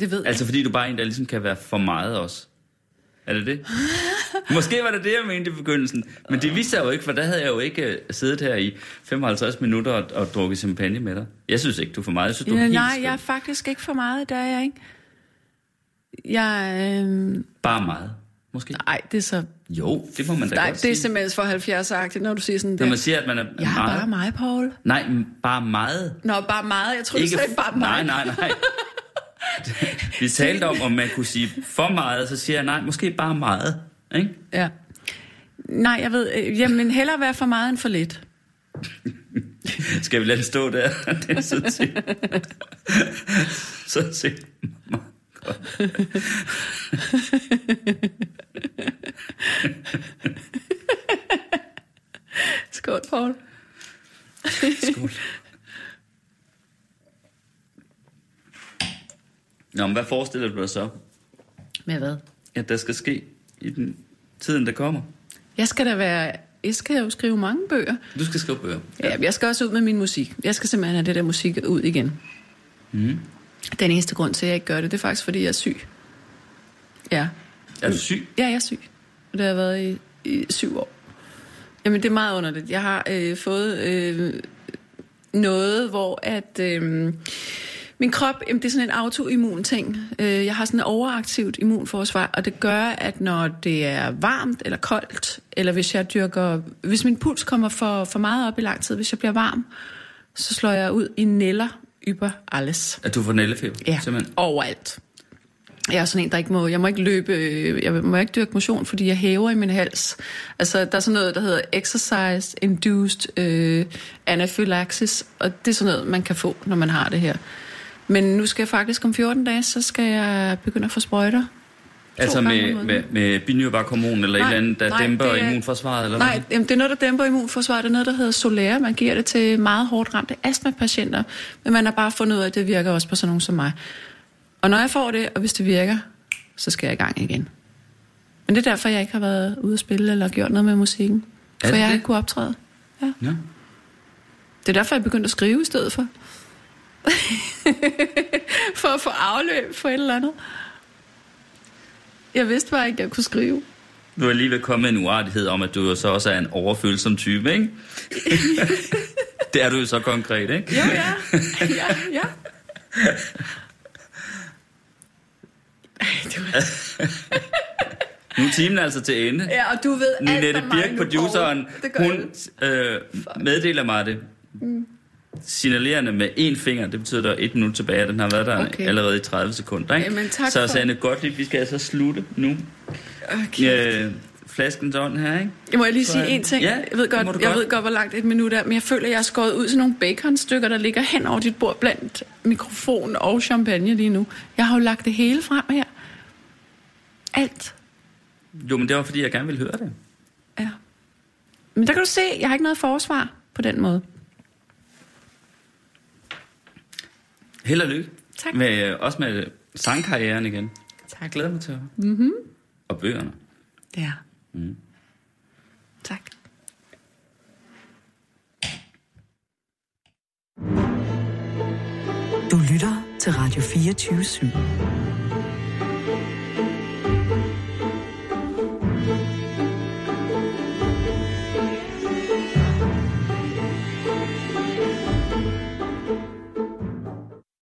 Det ved Altså fordi du bare en, der ligesom kan være for meget også. Er det det? Måske var det det, jeg mente i begyndelsen. Men det viste sig jo ikke, for der havde jeg jo ikke øh, siddet her i 55 minutter og, og drukket champagne med dig. Jeg synes ikke, du er for meget. Jeg synes, du er Ja, helt nej, skøn. jeg er faktisk ikke for meget, der er jeg ikke. Jeg, øh, Bare meget, måske. nej, det er så... Jo, det må man da Nej, godt det er sige. simpelthen for 70-agtigt, når du siger sådan Når der. man siger, at man er Jeg er meget... bare mig, Paul. Nej, bare meget. Nå, bare meget. Jeg tror, du sagde bare mig. Nej, nej, nej. Vi talte om, om man kunne sige for meget, så siger jeg nej, måske bare meget. Ikke? Ja. Nej, jeg ved... Øh, jamen, hellere være for meget end for lidt. Skal vi lade den stå der? Det er så set. så set. Skål, Paul. Skål. Nå, men hvad forestiller du dig så, Med hvad? at der skal ske i den tiden, der kommer? Jeg skal da være... Jeg skal jo skrive mange bøger. Du skal skrive bøger. Ja, men jeg skal også ud med min musik. Jeg skal simpelthen have det der musik ud igen. Mm. Den eneste grund til, at jeg ikke gør det, det er faktisk, fordi jeg er syg. Ja. Er du syg? Ja, jeg er syg. Og det har jeg været i, i syv år. Jamen, det er meget underligt. Jeg har øh, fået øh, noget, hvor at... Øh, min krop, jamen, det er sådan en autoimmun ting. Øh, jeg har sådan et overaktivt immunforsvar, og det gør, at når det er varmt eller koldt, eller hvis jeg dyrker... Hvis min puls kommer for, for meget op i lang tid, hvis jeg bliver varm, så slår jeg ud i neller yber alles. At du får nællefeber? Ja, Simpelthen. overalt. Jeg er sådan en, der ikke må, jeg må ikke løbe, øh, jeg må ikke dyrke motion, fordi jeg hæver i min hals. Altså, der er sådan noget, der hedder exercise induced øh, anaphylaxis, og det er sådan noget, man kan få, når man har det her. Men nu skal jeg faktisk om 14 dage, så skal jeg begynde at få sprøjter. Altså med, med, med binyrbarkhormon eller Nej, et eller andet, der nej, dæmper det er- immunforsvaret? Eller Nej, hvad? jamen, det er noget, der dæmper immunforsvaret. Det er noget, der hedder Solære. Man giver det til meget hårdt ramte astmapatienter. Men man har bare fundet ud af, at det virker også på sådan nogen som mig. Og når jeg får det, og hvis det virker, så skal jeg i gang igen. Men det er derfor, jeg ikke har været ude at spille eller gjort noget med musikken. Er For jeg har ikke kunne optræde. Ja. Ja. Det er derfor, jeg begyndte at skrive i stedet for. for at få afløb for et eller andet. Jeg vidste bare ikke, at jeg kunne skrive. Du er lige ved kommet en uartighed om, at du jo så også er en overfølsom type, ikke? det er du jo så konkret, ikke? Jo, ja. ja, ja. Ej. Nu er timen altså til ende. Ja, og du ved alt Ninette mig Birk, produceren, hun øh, meddeler mig det. Signalerende med én finger, det betyder, at der er et minut tilbage, den har været der Okay. allerede i 30 sekunder. Ikke? Jamen, tak så for- Sanne Gottlieb, vi skal altså slutte nu. Okay. Øh, flaskens ånd her, ikke? Jeg må jeg lige sige Så- en ting. Ja, jeg ved godt, jeg godt. ved godt, hvor langt et minut er, men jeg føler, at jeg er skåret ud til nogle baconstykker, der ligger hen over dit bord blandt mikrofon og champagne lige nu. Jeg har jo lagt det hele frem her. Alt. Jo, men det var, fordi jeg gerne ville høre det. Ja. Men der kan du se, jeg har ikke noget forsvar på den måde. Held og lykke. Tak. Med, øh, også med sangkarrieren igen. Tak. Jeg glæder mig til at høre. Mm-hmm. Og bøgerne. Ja. Mm. Tak. Du lytter til Radio 24 /7.